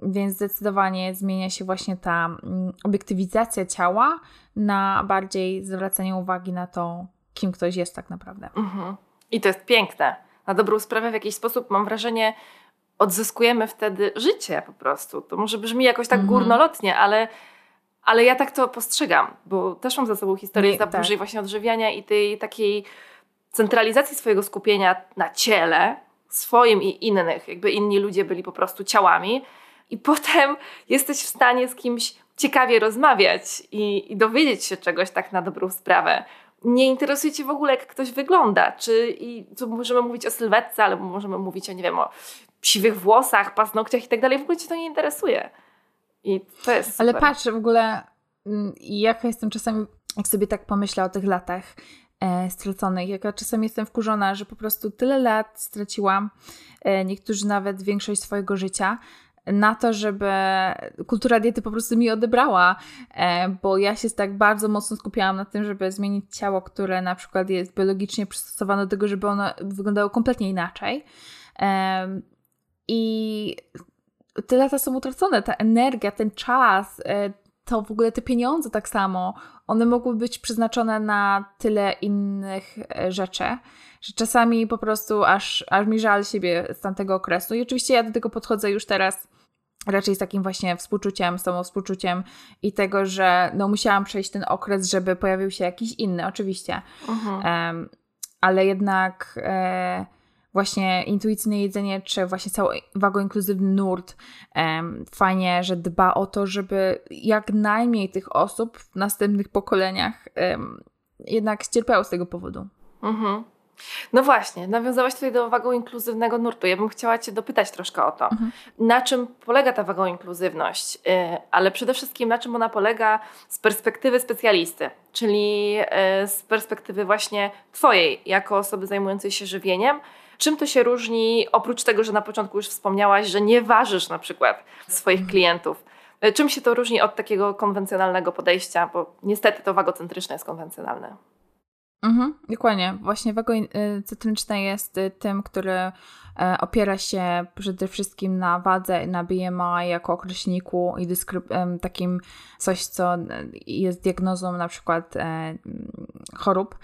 Więc zdecydowanie zmienia się właśnie ta mm, obiektywizacja ciała na bardziej zwracanie uwagi na to, kim ktoś jest tak naprawdę. Mhm. I to jest piękne. Na dobrą sprawę w jakiś sposób mam wrażenie, odzyskujemy wtedy życie po prostu. To może brzmi jakoś tak mhm. górnolotnie, ale, ale ja tak to postrzegam, bo też mam za sobą historię zaburzeń tak. właśnie odżywiania i tej takiej centralizacji swojego skupienia na ciele, swoim i innych. Jakby inni ludzie byli po prostu ciałami i potem jesteś w stanie z kimś ciekawie rozmawiać i, i dowiedzieć się czegoś tak na dobrą sprawę nie interesuje Cię w ogóle, jak ktoś wygląda. Czy i tu możemy mówić o sylwetce, ale możemy mówić o, nie wiem, o siwych włosach, paznokciach i tak dalej. W ogóle Cię to nie interesuje. I to jest. Super. Ale patrz, w ogóle mm, jaka jestem czasami, jak sobie tak pomyślę o tych latach straconych, jaka czasami jestem wkurzona, że po prostu tyle lat straciłam, e, niektórzy nawet większość swojego życia, na to, żeby kultura diety po prostu mi odebrała, e, bo ja się tak bardzo mocno skupiałam na tym, żeby zmienić ciało, które na przykład jest biologicznie przystosowane do tego, żeby ono wyglądało kompletnie inaczej. I te lata są utracone, ta energia, ten czas, e, to w ogóle te pieniądze tak samo, one mogły być przeznaczone na tyle innych e, rzeczy, że czasami po prostu aż, aż mi żal siebie z tamtego okresu. I oczywiście ja do tego podchodzę już teraz raczej z takim właśnie współczuciem, współczuciem i tego, że no musiałam przejść ten okres, żeby pojawił się jakiś inny, oczywiście. Um, ale jednak e, właśnie intuicyjne jedzenie, czy właśnie cały wagoinkluzywny nurt fajnie, że dba o to, żeby jak najmniej tych osób w następnych pokoleniach jednak cierpiało z tego powodu. Mhm. No właśnie, nawiązałaś tutaj do wagą inkluzywnego nurtu. Ja bym chciała Cię dopytać troszkę o to. Mhm. Na czym polega ta wagoinkluzywność, y, ale przede wszystkim na czym ona polega z perspektywy specjalisty, czyli y, z perspektywy właśnie Twojej, jako osoby zajmującej się żywieniem. Czym to się różni, oprócz tego, że na początku już wspomniałaś, że nie ważysz na przykład swoich mhm. klientów? Y, czym się to różni od takiego konwencjonalnego podejścia, bo niestety to wagocentryczne jest konwencjonalne? Mhm, dokładnie. Właśnie wago cytryczne jest y, tym, który e, opiera się przede wszystkim na wadze, na BMI jako określniku i takim coś, co jest diagnozą na przykład e, chorób.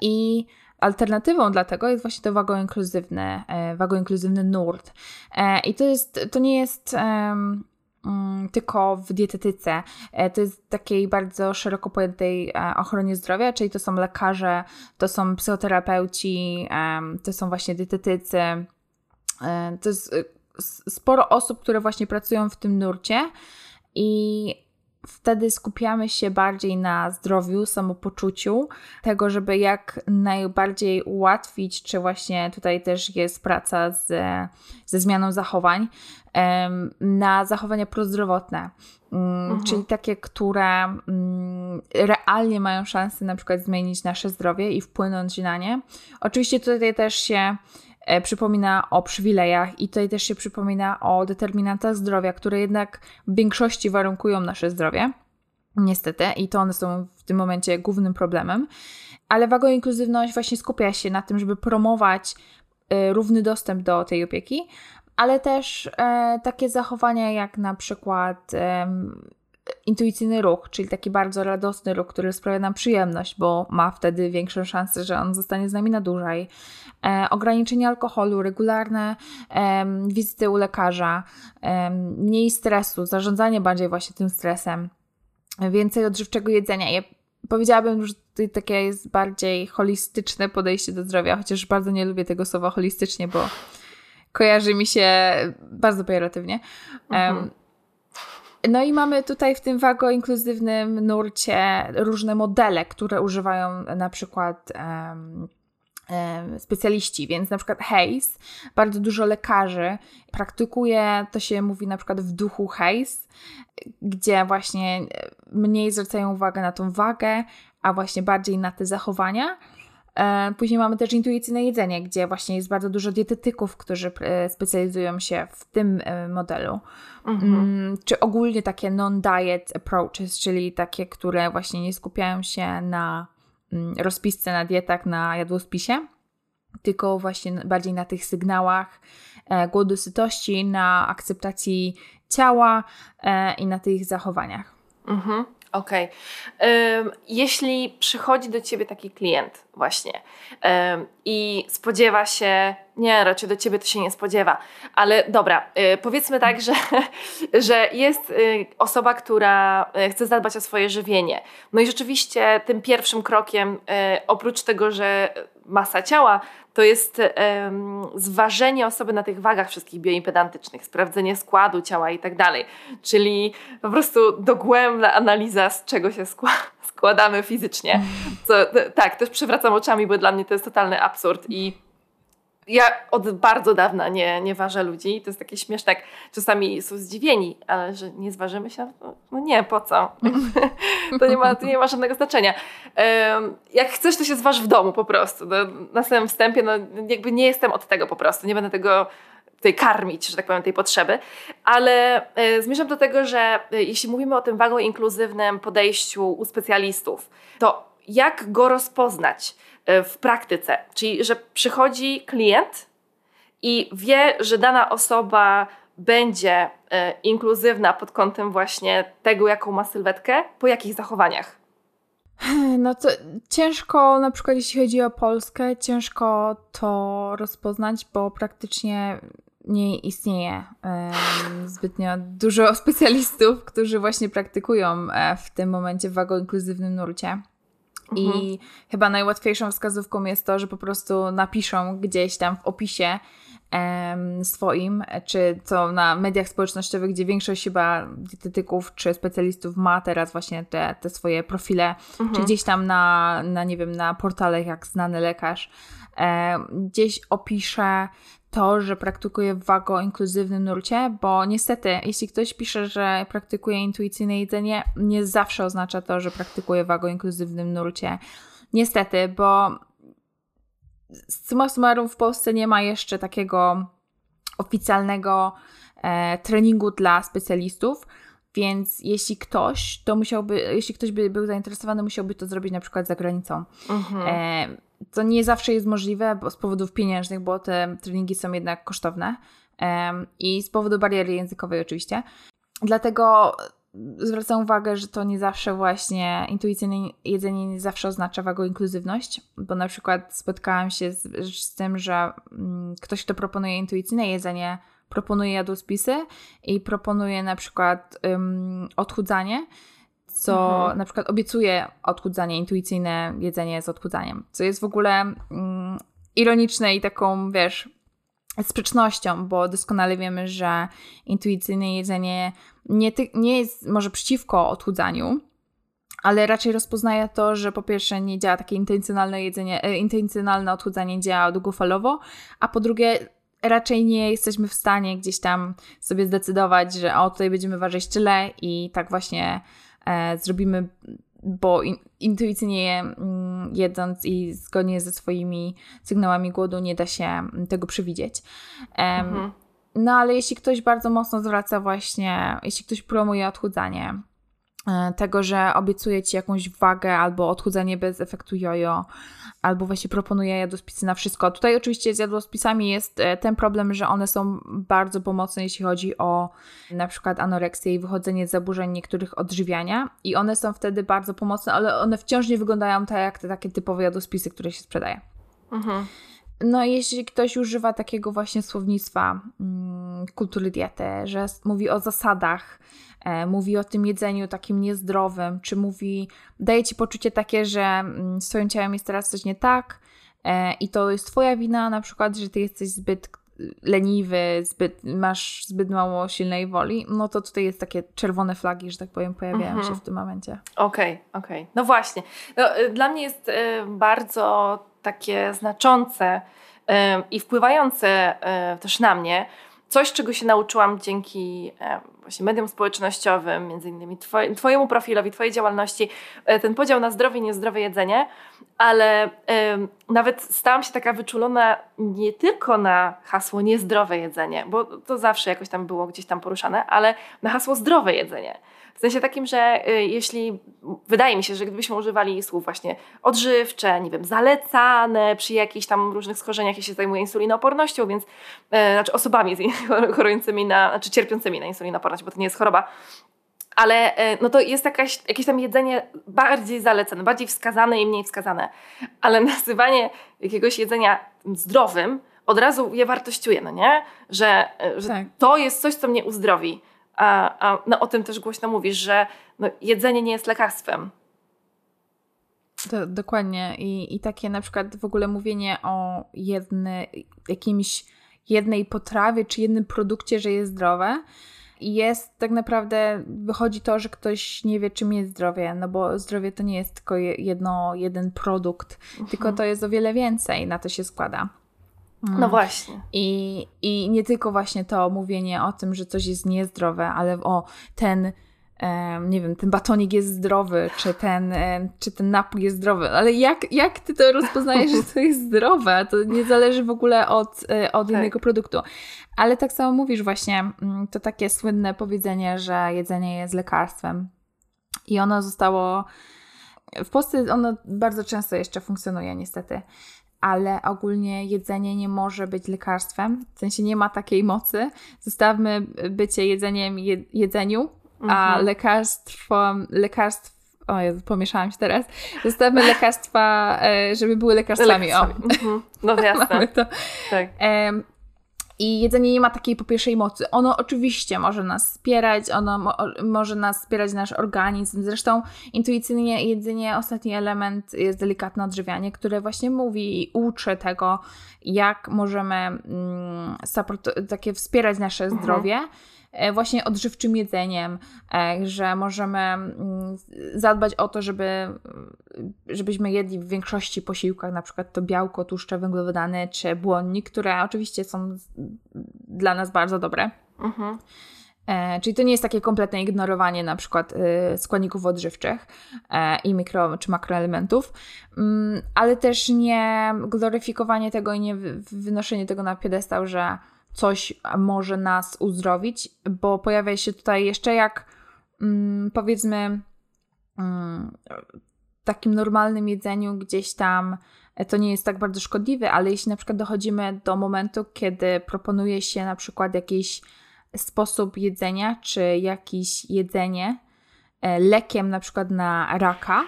I alternatywą dla tego jest właśnie to wagoinkluzywny, e, wagoinkluzywny nurt. I to jest, to nie jest Mm, tylko w dietetyce. E, to jest takiej bardzo szeroko pojętej e, ochronie zdrowia, czyli to są lekarze, to są psychoterapeuci, to są właśnie dietetycy. E, to jest sporo osób, które właśnie pracują w tym nurcie i wtedy skupiamy się bardziej na zdrowiu, samopoczuciu, tego, żeby jak najbardziej ułatwić, czy właśnie tutaj też jest praca z, ze zmianą zachowań, na zachowania prozdrowotne, mm, mhm. czyli takie, które mm, realnie mają szansę na przykład zmienić nasze zdrowie i wpłynąć na nie. Oczywiście tutaj też się przypomina o przywilejach i tutaj też się przypomina o determinantach zdrowia, które jednak w większości warunkują nasze zdrowie. Niestety, i to one są w tym momencie głównym problemem. Ale wagoinkluzywność właśnie skupia się na tym, żeby promować e, równy dostęp do tej opieki, ale też e, takie zachowania jak na przykład e, intuicyjny ruch, czyli taki bardzo radosny ruch, który sprawia nam przyjemność, bo ma wtedy większą szansę, że on zostanie z nami na dłużej. E, ograniczenie alkoholu, regularne e, wizyty u lekarza, e, mniej stresu, zarządzanie bardziej właśnie tym stresem, więcej odżywczego jedzenia. Ja powiedziałabym, że tutaj takie jest bardziej holistyczne podejście do zdrowia, chociaż bardzo nie lubię tego słowa holistycznie, bo kojarzy mi się bardzo pejoratywnie. Mhm. No i mamy tutaj w tym wago-inkluzywnym nurcie różne modele, które używają na przykład um, specjaliści, więc na przykład Hayes, bardzo dużo lekarzy praktykuje, to się mówi na przykład w duchu Hayes, gdzie właśnie mniej zwracają uwagę na tą wagę, a właśnie bardziej na te zachowania. E, później mamy też intuicyjne jedzenie, gdzie właśnie jest bardzo dużo dietetyków, którzy e, specjalizują się w tym e, modelu. Mhm. Mm, czy ogólnie takie non-diet approaches, czyli takie, które właśnie nie skupiają się na mm, rozpisce, na dietach, na jadłospisie, tylko właśnie bardziej na tych sygnałach głodu, sytości, na akceptacji ciała i na tych zachowaniach. Mhm. Okej. Okay. Jeśli przychodzi do ciebie taki klient, właśnie, i spodziewa się, nie, raczej do ciebie to się nie spodziewa, ale dobra, y, powiedzmy tak, że, (laughs) że jest y, osoba, która y, chce zadbać o swoje żywienie. No i rzeczywiście tym pierwszym krokiem, oprócz tego, że masa ciała, to jest um, zważenie osoby na tych wagach wszystkich bioimpedantycznych, sprawdzenie składu ciała i tak dalej. Czyli po prostu dogłębna analiza, z czego się składa składamy fizycznie. Co, tak, też przewracam oczami, bo dla mnie to jest totalny absurd i ja od bardzo dawna nie, nie ważę ludzi. To jest takie śmieszne, czasami są zdziwieni, ale że nie zważymy się? No, no nie, po co? (laughs) to, nie ma, to nie ma żadnego znaczenia. Jak chcesz, to się zważ w domu po prostu. No, na samym wstępie, no jakby nie jestem od tego po prostu. Nie będę tego tutaj karmić, że tak powiem, tej potrzeby. Ale e, zmierzam do tego, że e, jeśli mówimy o tym wagoinkluzywnym podejściu u specjalistów, to jak go rozpoznać w praktyce? Czyli, że przychodzi klient i wie, że dana osoba będzie inkluzywna pod kątem właśnie tego, jaką ma sylwetkę, po jakich zachowaniach? No to ciężko, na przykład jeśli chodzi o Polskę, ciężko to rozpoznać, bo praktycznie nie istnieje zbytnio dużo (laughs) specjalistów, którzy właśnie praktykują e, w tym momencie w wago-inkluzywnym nurcie. I mhm. chyba najłatwiejszą wskazówką jest to, że po prostu napiszą gdzieś tam w opisie um, swoim, czy to na mediach społecznościowych, gdzie większość chyba dietetyków czy specjalistów ma teraz właśnie te, te swoje profile, mhm. czy gdzieś tam na, na, nie wiem, na portalach jak znany lekarz, gdzieś opisze to, że praktykuje w wago inkluzywnym nurcie, bo niestety, jeśli ktoś pisze, że praktykuje intuicyjne jedzenie, nie zawsze oznacza to, że praktykuje wago inkluzywnym nurcie. Niestety, bo summa summarum w Polsce nie ma jeszcze takiego oficjalnego e, treningu dla specjalistów, więc jeśli ktoś, to musiałby, jeśli ktoś by był zainteresowany, musiałby to zrobić na przykład za granicą. Mhm. E, to nie zawsze jest możliwe bo z powodów pieniężnych, bo te treningi są jednak kosztowne i z powodu bariery językowej oczywiście. Dlatego zwracam uwagę, że to nie zawsze właśnie intuicyjne jedzenie nie zawsze oznacza wagoinkluzywność, bo na przykład spotkałam się z, z tym, że mm, ktoś, kto proponuje intuicyjne jedzenie, proponuje jadłospisy i proponuje na przykład odchudzanie, co mhm. na przykład obiecuje odchudzanie, intuicyjne jedzenie z odchudzaniem, co jest w ogóle mm, ironiczne i taką, wiesz, sprzecznością, bo doskonale wiemy, że intuicyjne jedzenie nie, ty, nie jest może przeciwko odchudzaniu, ale raczej rozpoznaje to, że po pierwsze nie działa takie intencjonalne jedzenie, e, intencjonalne odchudzanie działa długofalowo, a po drugie raczej nie jesteśmy w stanie gdzieś tam sobie zdecydować, że o tutaj będziemy ważyć tyle i tak właśnie zrobimy, bo in, intuicyjnie mm, jedząc i zgodnie ze swoimi sygnałami głodu nie da się tego przewidzieć. mhm. No ale jeśli ktoś bardzo mocno zwraca właśnie, jeśli ktoś promuje odchudzanie, e, tego, że obiecuje ci jakąś wagę albo odchudzanie bez efektu jojo, albo właśnie proponuje jadłospisy na wszystko. Tutaj oczywiście z jadłospisami jest e, ten problem, że one są bardzo pomocne, jeśli chodzi o na przykład anoreksję i wychodzenie z zaburzeń niektórych odżywiania i one są wtedy bardzo pomocne, ale one wciąż nie wyglądają tak jak te takie typowe jadłospisy, które się sprzedaje. Mhm. No, jeśli ktoś używa takiego właśnie słownictwa mm, kultury diety, że mówi o zasadach, e, mówi o tym jedzeniu takim niezdrowym, czy mówi, daje ci poczucie takie, że mm, z twoim ciałem jest teraz coś nie tak e, i to jest twoja wina, na przykład, że ty jesteś zbyt leniwy, zbyt, masz zbyt mało silnej woli, no to tutaj jest takie czerwone flagi, że tak powiem, pojawiają mhm. się w tym momencie. Okej, okay, okej. Okay. No właśnie. No, y, dla mnie jest y, bardzo takie znaczące y, i wpływające też na mnie coś, czego się nauczyłam dzięki właśnie mediom społecznościowym, między innymi twoje, Twojemu profilowi, Twojej działalności, e, ten podział na zdrowie i niezdrowe jedzenie, ale nawet stałam się taka wyczulona nie tylko na hasło niezdrowe jedzenie, bo to zawsze jakoś tam było gdzieś tam poruszane, ale na hasło zdrowe jedzenie. W sensie takim, że y, jeśli wydaje mi się, że gdybyśmy używali słów właśnie odżywcze, nie wiem, zalecane przy jakichś tam różnych schorzeniach, ja się zajmuję insulinoopornością, więc e, znaczy osobami (laughs) chorującymi na, znaczy cierpiącymi na insulinooporność, bo to nie jest choroba, ale e, no to jest jakaś, jakieś tam jedzenie bardziej zalecane, bardziej wskazane i mniej wskazane. Ale (laughs) nazywanie jakiegoś jedzenia zdrowym od razu je wartościuje, no nie? Że, że tak. to jest coś, co mnie uzdrowi. A, a no, o tym też głośno mówisz, że no, jedzenie nie jest lekarstwem. Dokładnie. I, I takie na przykład w ogóle mówienie o jedny, jakimś jednej potrawie czy jednym produkcie, że jest zdrowe, jest tak naprawdę, wychodzi to, że ktoś nie wie, czym jest zdrowie, no bo zdrowie to nie jest tylko jedno, jeden produkt, mhm. tylko to jest o wiele więcej, na to się składa. No właśnie. I, I nie tylko właśnie to mówienie o tym, że coś jest niezdrowe, ale o ten nie wiem, ten batonik jest zdrowy, czy ten, czy ten napój jest zdrowy, ale jak, jak ty to rozpoznajesz, że to jest zdrowe? To nie zależy w ogóle od, e, od tak. innego produktu. Ale tak samo mówisz właśnie, mm, to takie słynne powiedzenie, że jedzenie jest lekarstwem. I ono zostało, w Polsce ono bardzo często jeszcze funkcjonuje niestety ale ogólnie jedzenie nie może być lekarstwem, w sensie nie ma takiej mocy. Zostawmy bycie jedzeniem jedzeniu, a mhm. lekarstwo, lekarstw, o Jezu, pomieszałam się teraz, zostawmy lekarstwa, e, żeby były lekarstwami. O. Mhm. No (laughs) jasne. to. Tak. I jedzenie nie ma takiej po pierwszej mocy. Ono oczywiście może nas wspierać, ono mo może nas wspierać nasz organizm. Zresztą intuicyjnie jedzenie, ostatni element jest delikatne odżywianie, które właśnie mówi i uczy tego, jak możemy mm, takie wspierać nasze mhm. zdrowie. Mhm właśnie odżywczym jedzeniem, e, że możemy mm, zadbać o to, żeby, żebyśmy jedli w większości posiłkach na przykład to białko, tłuszcze, węglowodany czy błonnik, które oczywiście są dla nas bardzo dobre. Mhm. E, czyli to nie jest takie kompletne ignorowanie na przykład składników odżywczych i mikro czy makroelementów, mm, ale też nie gloryfikowanie tego i nie wynoszenie tego na piedestał, że coś może nas uzdrowić, bo pojawia się tutaj jeszcze jak mm, powiedzmy mm, takim normalnym jedzeniu gdzieś tam e, to nie jest tak bardzo szkodliwe, ale jeśli na przykład dochodzimy do momentu, kiedy proponuje się na przykład jakiś sposób jedzenia, czy jakieś jedzenie e, lekiem na przykład na raka,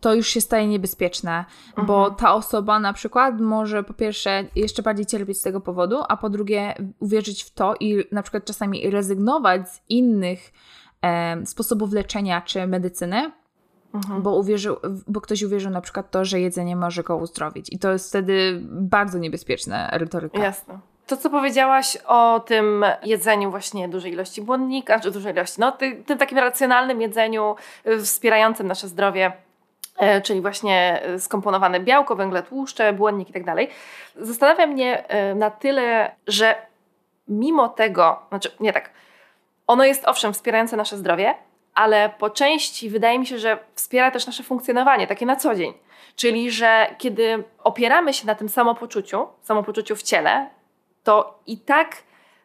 to już się staje niebezpieczne, mhm. bo ta osoba na przykład może po pierwsze jeszcze bardziej cierpieć z tego powodu, a po drugie uwierzyć w to i na przykład czasami rezygnować z innych e, sposobów leczenia czy medycyny, mhm. bo, uwierzył, bo ktoś uwierzył na przykład to, że jedzenie może go uzdrowić. I to jest wtedy bardzo niebezpieczna retoryka. Jasne. To, co powiedziałaś o tym jedzeniu właśnie dużej ilości błonnika, czy dużej ilości, no ty, tym takim racjonalnym jedzeniu y, wspierającym nasze zdrowie, e, czyli właśnie skomponowane białko, węgle tłuszcze, błonnik i tak dalej, zastanawia mnie e, na tyle, że mimo tego, znaczy nie tak, ono jest owszem wspierające nasze zdrowie, ale po części wydaje mi się, że wspiera też nasze funkcjonowanie, takie na co dzień. Czyli, że kiedy opieramy się na tym samopoczuciu, samopoczuciu w ciele, to i tak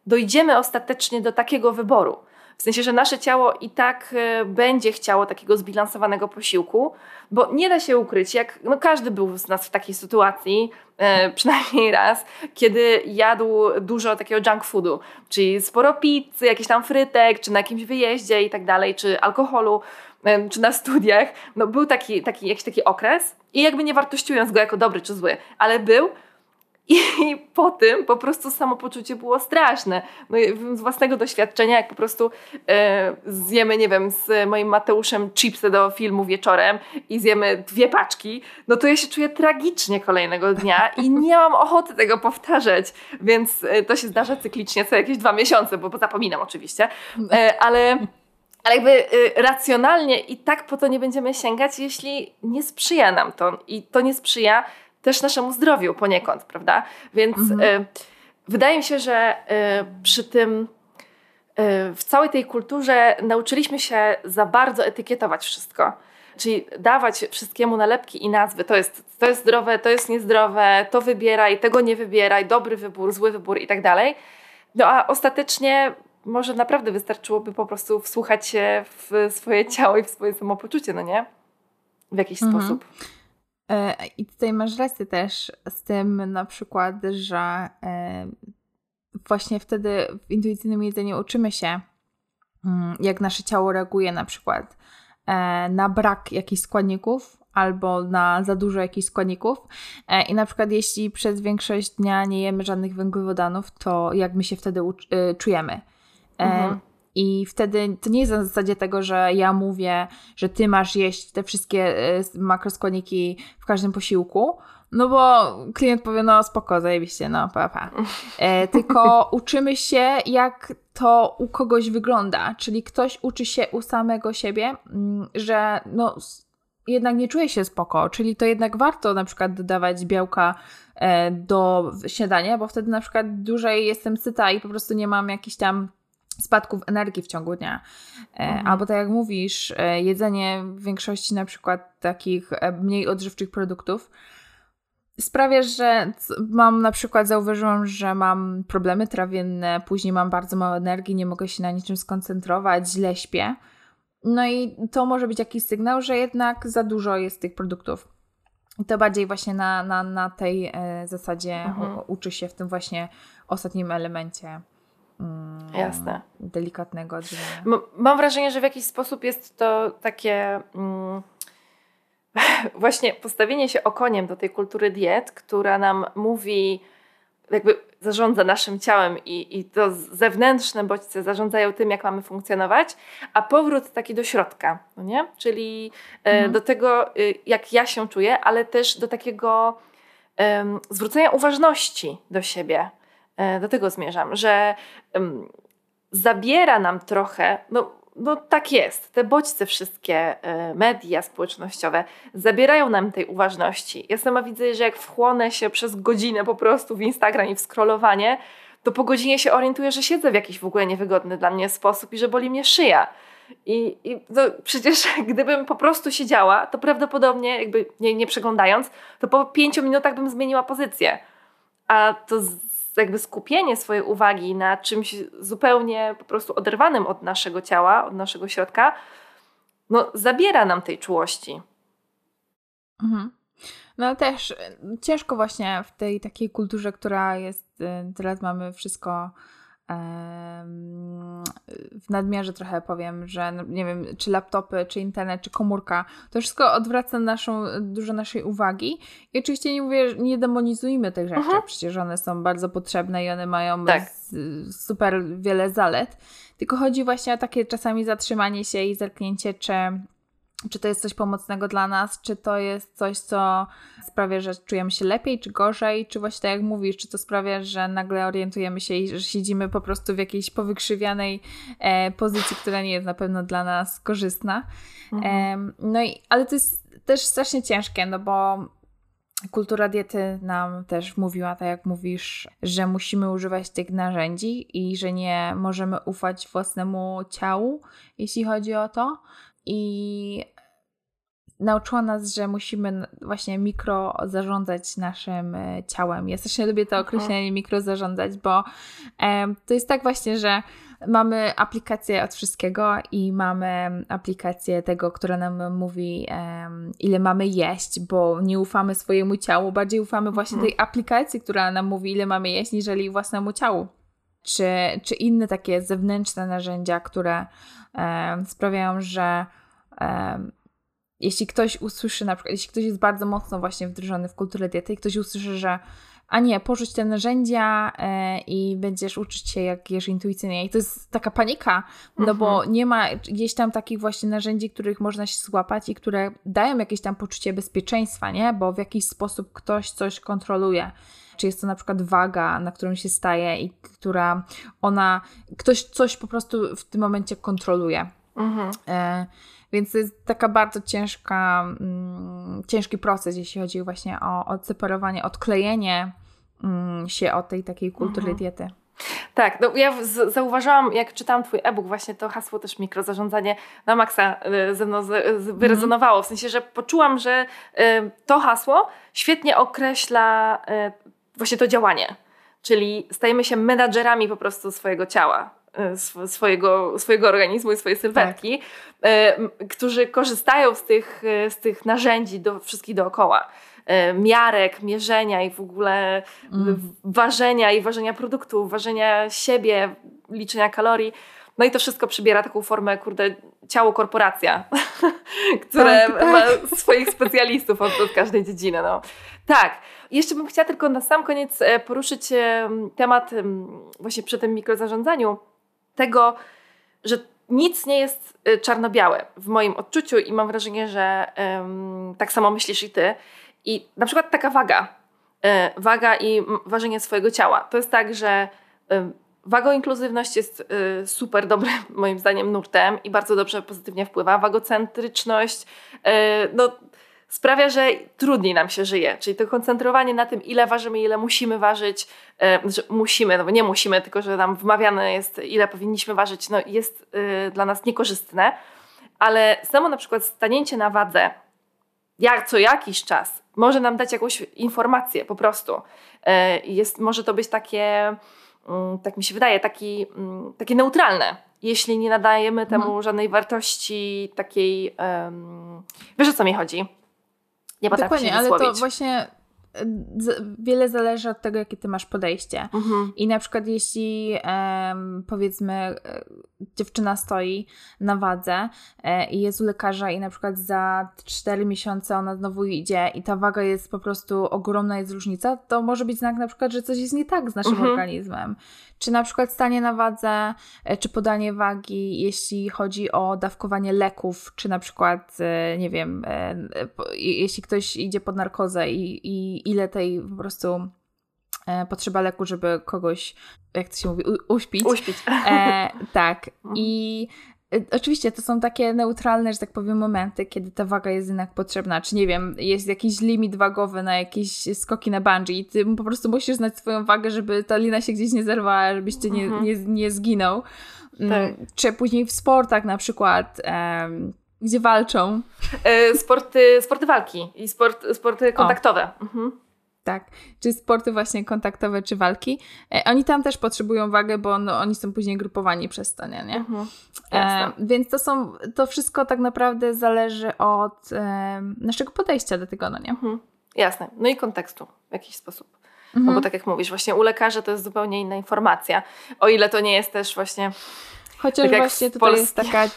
dojdziemy ostatecznie do takiego wyboru. W sensie, że nasze ciało i tak e, będzie chciało takiego zbilansowanego posiłku, bo nie da się ukryć, jak no każdy był z nas w takiej sytuacji, e, (laughs) przynajmniej raz, kiedy jadł dużo takiego junk foodu, czyli sporo pizzy, jakichś tam frytek, czy na jakimś wyjeździe i tak dalej, czy alkoholu, e, czy na studiach. No był taki, taki jakiś taki okres i jakby nie wartościując go jako dobry czy zły, ale był, i po tym po prostu samopoczucie było straszne. No, z własnego doświadczenia, jak po prostu e, zjemy, nie wiem, z moim Mateuszem chipsy do filmu wieczorem i zjemy dwie paczki, no to ja się czuję tragicznie kolejnego dnia i nie mam ochoty tego powtarzać. Więc e, to się zdarza cyklicznie co jakieś dwa miesiące, bo, zapominam oczywiście. E, ale ale jakby y, racjonalnie i tak po to nie będziemy sięgać, jeśli nie sprzyja nam to. I to nie sprzyja też naszemu zdrowiu poniekąd, prawda? Więc mhm. y, wydaje mi się, że y, przy tym y, w całej tej kulturze nauczyliśmy się za bardzo etykietować wszystko. Czyli dawać wszystkiemu nalepki i nazwy. To jest, to jest zdrowe, to jest niezdrowe, to wybieraj, tego nie wybieraj, dobry wybór, zły wybór i tak dalej. No a ostatecznie może naprawdę wystarczyłoby po prostu wsłuchać się w swoje ciało i w swoje samopoczucie, no nie? W jakiś mhm. sposób. E, I tutaj masz rację też z tym na przykład, że e, właśnie wtedy w intuicyjnym jedzeniu uczymy się, mm, jak nasze ciało reaguje na przykład e, na brak jakichś składników albo na za dużo jakichś składników. I na przykład jeśli przez większość dnia nie jemy żadnych węglowodanów, to jak my się wtedy czujemy. Mhm. I wtedy to nie jest na zasadzie tego, że ja mówię, że ty masz jeść te wszystkie e, makroskładniki w każdym posiłku, no bo klient powie, no spoko, zajebiście, no pa, pa. (laughs) E, tylko uczymy się, jak to u kogoś wygląda. Czyli ktoś uczy się u samego siebie, mm, że no jednak nie czuje się spoko, czyli to jednak warto na przykład dodawać białka e, do śniadania, bo wtedy na przykład dłużej jestem syta i po prostu nie mam jakichś tam spadków energii w ciągu dnia. E, mhm. Albo tak jak mówisz, e, jedzenie w większości na przykład takich mniej odżywczych produktów sprawia, że mam na przykład zauważyłam, że mam problemy trawienne, później mam bardzo mało energii, nie mogę się na niczym skoncentrować, źle śpię. No i to może być jakiś sygnał, że jednak za dużo jest tych produktów. I to bardziej właśnie na, na, na tej e, zasadzie mhm. uczy się w tym właśnie ostatnim elemencie. Mm, Jasne. Delikatnego odżywiania. Mam wrażenie, że w jakiś sposób jest to takie. Mm, (laughs) właśnie postawienie się okoniem do tej kultury diet, która nam mówi, jakby zarządza naszym ciałem i, i to zewnętrzne bodźce zarządzają tym, jak mamy funkcjonować, a powrót taki do środka, no nie? czyli e, mhm. do tego, y, jak ja się czuję, ale też do takiego um, zwrócenia uważności do siebie. E, do tego zmierzam, że um, zabiera nam trochę, no no tak jest. Te bodźce wszystkie, e, media społecznościowe zabierają nam tej uważności. Ja sama widzę, że jak wchłonę się przez godzinę po prostu w Instagram i w scrollowanie, to po godzinie się orientuję, że siedzę w jakiś w ogóle niewygodny dla mnie sposób i że boli mnie szyja. I, i no, przecież (laughs) gdybym po prostu siedziała, to prawdopodobnie, jakby nie, nie przeglądając, to po pięciu minutach bym zmieniła pozycję. A to jakby skupienie swojej uwagi na czymś zupełnie po prostu oderwanym od naszego ciała, od naszego środka, no zabiera nam tej czułości. Mhm. No też ciężko właśnie w tej takiej kulturze, która jest, y, teraz mamy wszystko w nadmiarze trochę powiem, że no, nie wiem, czy laptopy, czy internet, czy komórka, to wszystko odwraca naszą, dużo naszej uwagi. I oczywiście nie mówię, nie demonizujmy tych rzeczy, mhm. przecież one są bardzo potrzebne i one mają tak. super wiele zalet. Tylko chodzi właśnie o takie czasami zatrzymanie się i zerknięcie, czy czy to jest coś pomocnego dla nas, czy to jest coś, co sprawia, że czujemy się lepiej, czy gorzej, czy właśnie tak jak mówisz, czy to sprawia, że nagle orientujemy się i że siedzimy po prostu w jakiejś powykrzywianej e, pozycji, która nie jest na pewno dla nas korzystna. Mhm. E, no i, ale to jest też strasznie ciężkie, no bo kultura diety nam też mówiła, tak jak mówisz, że musimy używać tych narzędzi i że nie możemy ufać własnemu ciału, jeśli chodzi o to i nauczyła nas, że musimy właśnie mikro zarządzać naszym e, ciałem. Ja strasznie lubię to określenie mikro zarządzać, bo to jest tak właśnie, że mamy aplikację od wszystkiego i mamy aplikację tego, która nam mówi, ile mamy jeść, bo nie ufamy swojemu ciału, bardziej ufamy właśnie mhm. tej aplikacji, która nam mówi, ile mamy jeść, niżeli własnemu ciału. Czy, czy inne takie zewnętrzne narzędzia, które sprawiają, że jeśli ktoś usłyszy, na przykład, jeśli ktoś jest bardzo mocno właśnie wdrożony w kulturę diety i ktoś usłyszy, że a nie, porzuć te narzędzia e, i będziesz uczyć się, jak jesz intuicyjnie. I to jest taka panika, no bo mhm. nie ma gdzieś tam takich właśnie narzędzi, których można się złapać i które dają jakieś tam poczucie bezpieczeństwa, nie? Bo w jakiś sposób ktoś coś kontroluje. Czy jest to na przykład waga, na którą się staje i która ona, ktoś coś po prostu w tym momencie kontroluje. Mhm. E, więc to jest taka bardzo ciężka, mm, ciężki proces, jeśli chodzi właśnie o odseparowanie, odklejenie mm, się od tej takiej kultury mhm. diety. Tak, no ja z- zauważyłam, jak czytałam Twój e-book, właśnie to hasło też mikrozarządzanie na maksa y, ze mną z, z, wyrezonowało. W sensie, że poczułam, że y, to hasło świetnie określa y, właśnie to działanie. Czyli stajemy się menadżerami po prostu swojego ciała. E, swojego, swojego organizmu i swojej sylwetki, tak. którzy korzystają z tych, e, z tych narzędzi do wszystkich dookoła. Miarek, mierzenia i w ogóle mm. ważenia i ważenia produktów, ważenia siebie, liczenia kalorii. No i to wszystko przybiera taką formę, kurde, ciało korporacja, (laughs) które tak, tak. ma swoich specjalistów od, od każdej dziedziny. No. Tak. Jeszcze bym chciała tylko na sam koniec poruszyć temat właśnie przy tym mikrozarządzaniu tego, że nic nie jest y, czarno-białe w moim odczuciu i mam wrażenie, że um, tak samo myślisz i ty. I na przykład taka waga, y, waga i ważenie swojego ciała. To jest tak, że wagoinkluzywność jest y, super dobrym (laughs) moim zdaniem nurtem i bardzo dobrze pozytywnie wpływa. Wagocentryczność, y, no sprawia, że trudniej nam się żyje. Czyli to koncentrowanie na tym, ile ważymy, ile musimy ważyć, e, że musimy, no bo nie musimy, tylko że nam wmawiane jest, ile powinniśmy ważyć, no jest e, dla nas niekorzystne. Ale samo na przykład stanięcie na wadze, jak co jakiś czas, może nam dać jakąś informację po prostu. E, jest, może to być takie, tak mi się wydaje, taki, mm, takie neutralne, jeśli nie nadajemy temu mhm. żadnej wartości takiej. Um, wiesz o co mi chodzi? Nie potrafię Dokładnie, ale to właśnie wiele zależy od tego, jakie ty masz podejście. Mhm. I na przykład jeśli um, powiedzmy e, dziewczyna stoi na wadze e, i jest u lekarza i na przykład za 4 miesiące ona znowu idzie i ta waga jest po prostu ogromna, jest różnica, to może być znak na przykład, że coś jest nie tak z naszym mhm. organizmem. Czy na przykład stanie na wadze, e, czy podanie wagi, jeśli chodzi o dawkowanie leków, czy na przykład, nie wiem, jeśli ktoś idzie pod narkozę i, i ile tej po prostu e, potrzeba leku, żeby kogoś, jak to się mówi, uśpić. Uśpić. E, (laughs) tak. Mhm. I e, Oczywiście to są takie neutralne, że tak powiem, momenty, kiedy ta waga jest jednak potrzebna. Czy nie wiem, jest jakiś limit wagowy na jakieś skoki na bungee i ty po prostu musisz znać swoją wagę, żeby ta lina się gdzieś nie zerwała, żebyś ty nie, mhm. nie, nie zginął. Mm, tak. Czy później w sportach na przykład. Um, gdzie walczą? E, sporty, sporty walki i sport, sporty kontaktowe. Mhm. Tak, czy sporty właśnie kontaktowe, czy walki. E, oni tam też potrzebują wagę, bo no, oni są później grupowani przez to, nie? Mhm. E, więc to są, to wszystko tak naprawdę zależy od e, naszego podejścia do tego, no nie? Mhm. Jasne. No i kontekstu w jakiś sposób. Mhm. No bo tak jak mówisz, właśnie u lekarza to jest zupełnie inna informacja. O ile to nie jest też właśnie... Chociaż tak właśnie tutaj Polski... jest taka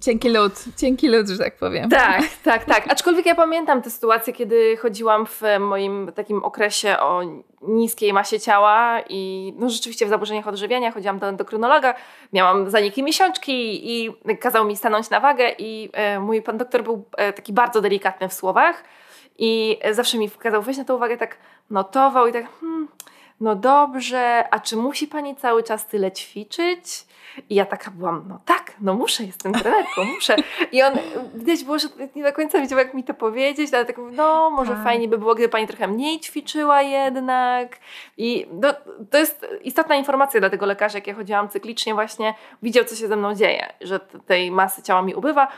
cienki lód, cienki lód, że tak powiem. Tak, tak, tak. Aczkolwiek ja pamiętam tę sytuację, kiedy chodziłam w moim takim okresie o niskiej masie ciała i no rzeczywiście w zaburzeniach odżywiania chodziłam do endokrynologa, miałam zaniki miesiączki i kazał mi stanąć na wagę i e, mój pan doktor był e, taki bardzo delikatny w słowach i zawsze mi kazał wejść na tę uwagę, tak notował i tak hmm, no dobrze, a czy musi pani cały czas tyle ćwiczyć? I ja taka byłam, no tak, no muszę, jestem trenerką, muszę. I on gdzieś było, że nie do końca wiedział, jak mi to powiedzieć, ale tak no może tak. fajnie by było, gdyby pani trochę mniej ćwiczyła jednak. I no, to jest istotna informacja dla tego lekarza, jak ja chodziłam cyklicznie właśnie, widział, co się ze mną dzieje, że tej masy ciała mi ubywa,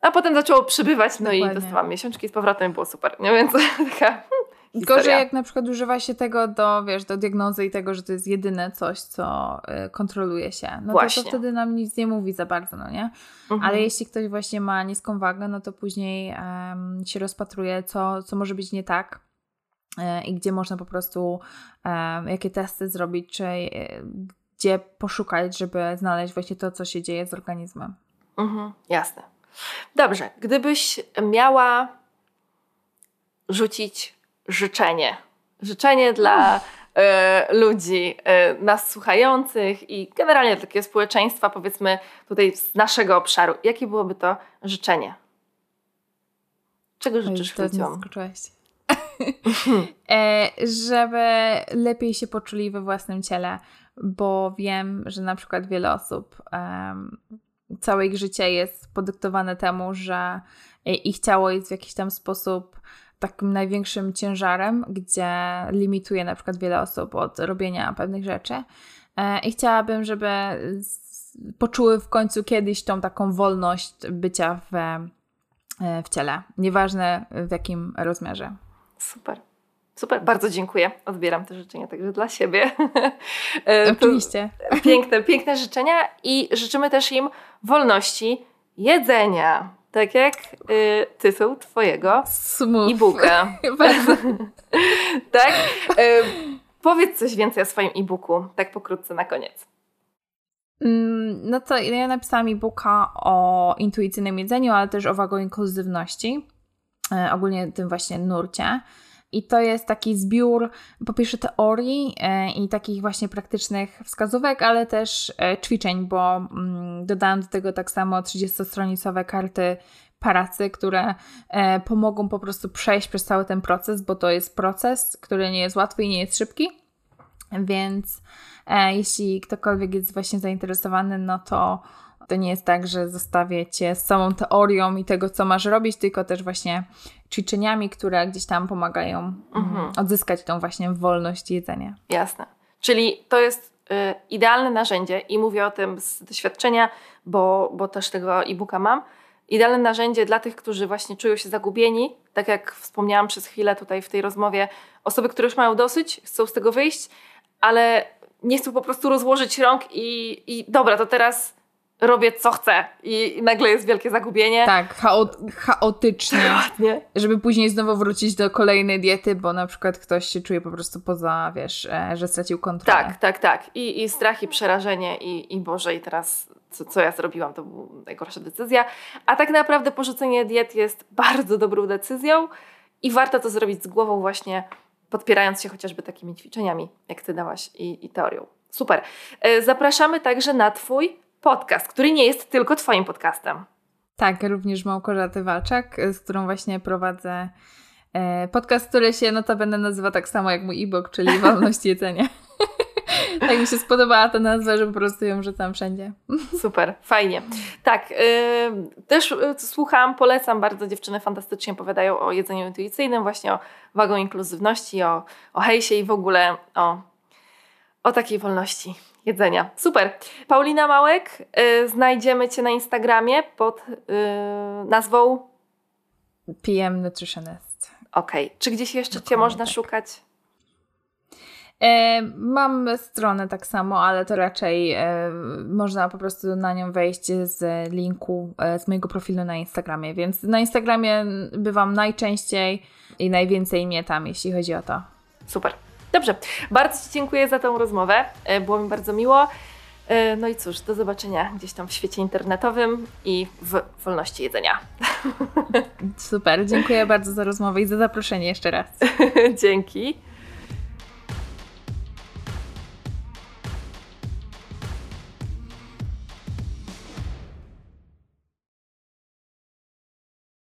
a potem zaczęło przybywać, no Dokładnie. i dostałam miesiączki z powrotem i było super, nie? Więc (laughs) taka... Hmm, Gorzej jak na przykład używa się tego do, wiesz, do diagnozy i tego, że to jest jedyne coś, co y, kontroluje się. No to, to, wtedy nam nic nie mówi za bardzo, no nie? Mhm. Ale jeśli ktoś właśnie ma niską wagę, no to później um, się rozpatruje, co, co może być nie tak y, i gdzie można po prostu, um, jakie testy zrobić, czy y, gdzie poszukać, żeby znaleźć właśnie to, co się dzieje z organizmem. Mhm, jasne. Dobrze, gdybyś miała rzucić życzenie. Życzenie dla y, ludzi, y, nas słuchających i generalnie takiego społeczeństwa, powiedzmy tutaj z naszego obszaru. Jakie byłoby to życzenie? Czego życzysz Oj, ludziom? (laughs) e, żeby lepiej się poczuli we własnym ciele, bo wiem, że na przykład wiele osób um, całe ich życie jest podyktowane temu, że ich ciało jest w jakiś tam sposób takim największym ciężarem, gdzie limituje na przykład wiele osób od robienia pewnych rzeczy. E, I chciałabym, żeby poczuły w końcu kiedyś tą taką wolność bycia w, e, w ciele, nieważne w jakim rozmiarze. Super. Super, bardzo dziękuję. Odbieram te życzenia także dla siebie. (laughs) E, Oczywiście. Piękne, piękne życzenia i życzymy też im wolności jedzenia. Tak jak y, tytuł twojego e-booka. (laughs) (laughs) tak? Y, powiedz coś więcej o swoim e-booku, tak pokrótce na koniec. Mm, no to ja napisałam e-booka o intuicyjnym jedzeniu, ale też o wagoinkluzywności, y, ogólnie tym właśnie nurcie. I to jest taki zbiór po pierwsze teorii e, i takich właśnie praktycznych wskazówek, ale też e, ćwiczeń, bo mm, dodałam do tego tak samo 30-stronicowe karty pracy, które e, pomogą po prostu przejść przez cały ten proces, bo to jest proces, który nie jest łatwy i nie jest szybki. Więc jeśli ktokolwiek jest właśnie zainteresowany, no to to nie jest tak, że zostawię cię z samą teorią i tego, co masz robić, tylko też właśnie ćwiczeniami, które gdzieś tam pomagają mm, mhm. odzyskać tą właśnie wolność jedzenia. Jasne. Czyli to jest y, idealne narzędzie i mówię o tym z doświadczenia, bo, bo też tego e-booka mam. Idealne narzędzie dla tych, którzy właśnie czują się zagubieni, tak jak wspomniałam przez chwilę tutaj w tej rozmowie, osoby, które już mają dosyć, chcą z tego wyjść, ale nie chcą po prostu rozłożyć rąk i, i dobra, to teraz robię co chcę i, nagle jest wielkie zagubienie. Tak, chaotycznie. Dokładnie. Żeby później znowu wrócić do kolejnej diety, bo na przykład ktoś się czuje po prostu poza, wiesz, e, że stracił kontrolę. Tak, tak, tak. I, i strach, i przerażenie, i, i Boże, i teraz co, co ja zrobiłam, to była najgorsza decyzja. A tak naprawdę porzucenie diet jest bardzo dobrą decyzją i warto to zrobić z głową właśnie podpierając się chociażby takimi ćwiczeniami, jak Ty dałaś i, i teorią. Super. E, zapraszamy także na Twój podcast, który nie jest tylko Twoim podcastem. Tak, również Małgorzaty Walczak, z którą właśnie prowadzę e, podcast, który się notabene nazywa tak samo jak mój e-book, czyli (laughs) Wolność Jedzenia. (laughs) tak mi się spodobała ta nazwa, że po prostu ją rzucam wszędzie. (laughs) Super, fajnie. Tak, yy, też yy, słucham, polecam bardzo, dziewczyny fantastycznie opowiadają o jedzeniu intuicyjnym, właśnie o wagą inkluzywności, o, o hejsie i w ogóle o, o takiej wolności jedzenia. Super. Paulina Małek, y, znajdziemy Cię na Instagramie pod y, nazwą PM Nutritionist. Okej. Okay. Czy gdzieś jeszcze Dokładnie Cię można tak. szukać? E, mam stronę tak samo, ale to raczej e, można po prostu na nią wejść z linku e, z mojego profilu na Instagramie, więc na Instagramie bywam najczęściej i najwięcej mnie tam, jeśli chodzi o to. Super. Dobrze, bardzo Ci dziękuję za tą rozmowę. E, było mi bardzo miło. E, no i cóż, do zobaczenia gdzieś tam w świecie internetowym i w wolności jedzenia. (laughs) Super, dziękuję bardzo za rozmowę i za zaproszenie jeszcze raz. (laughs) Dzięki.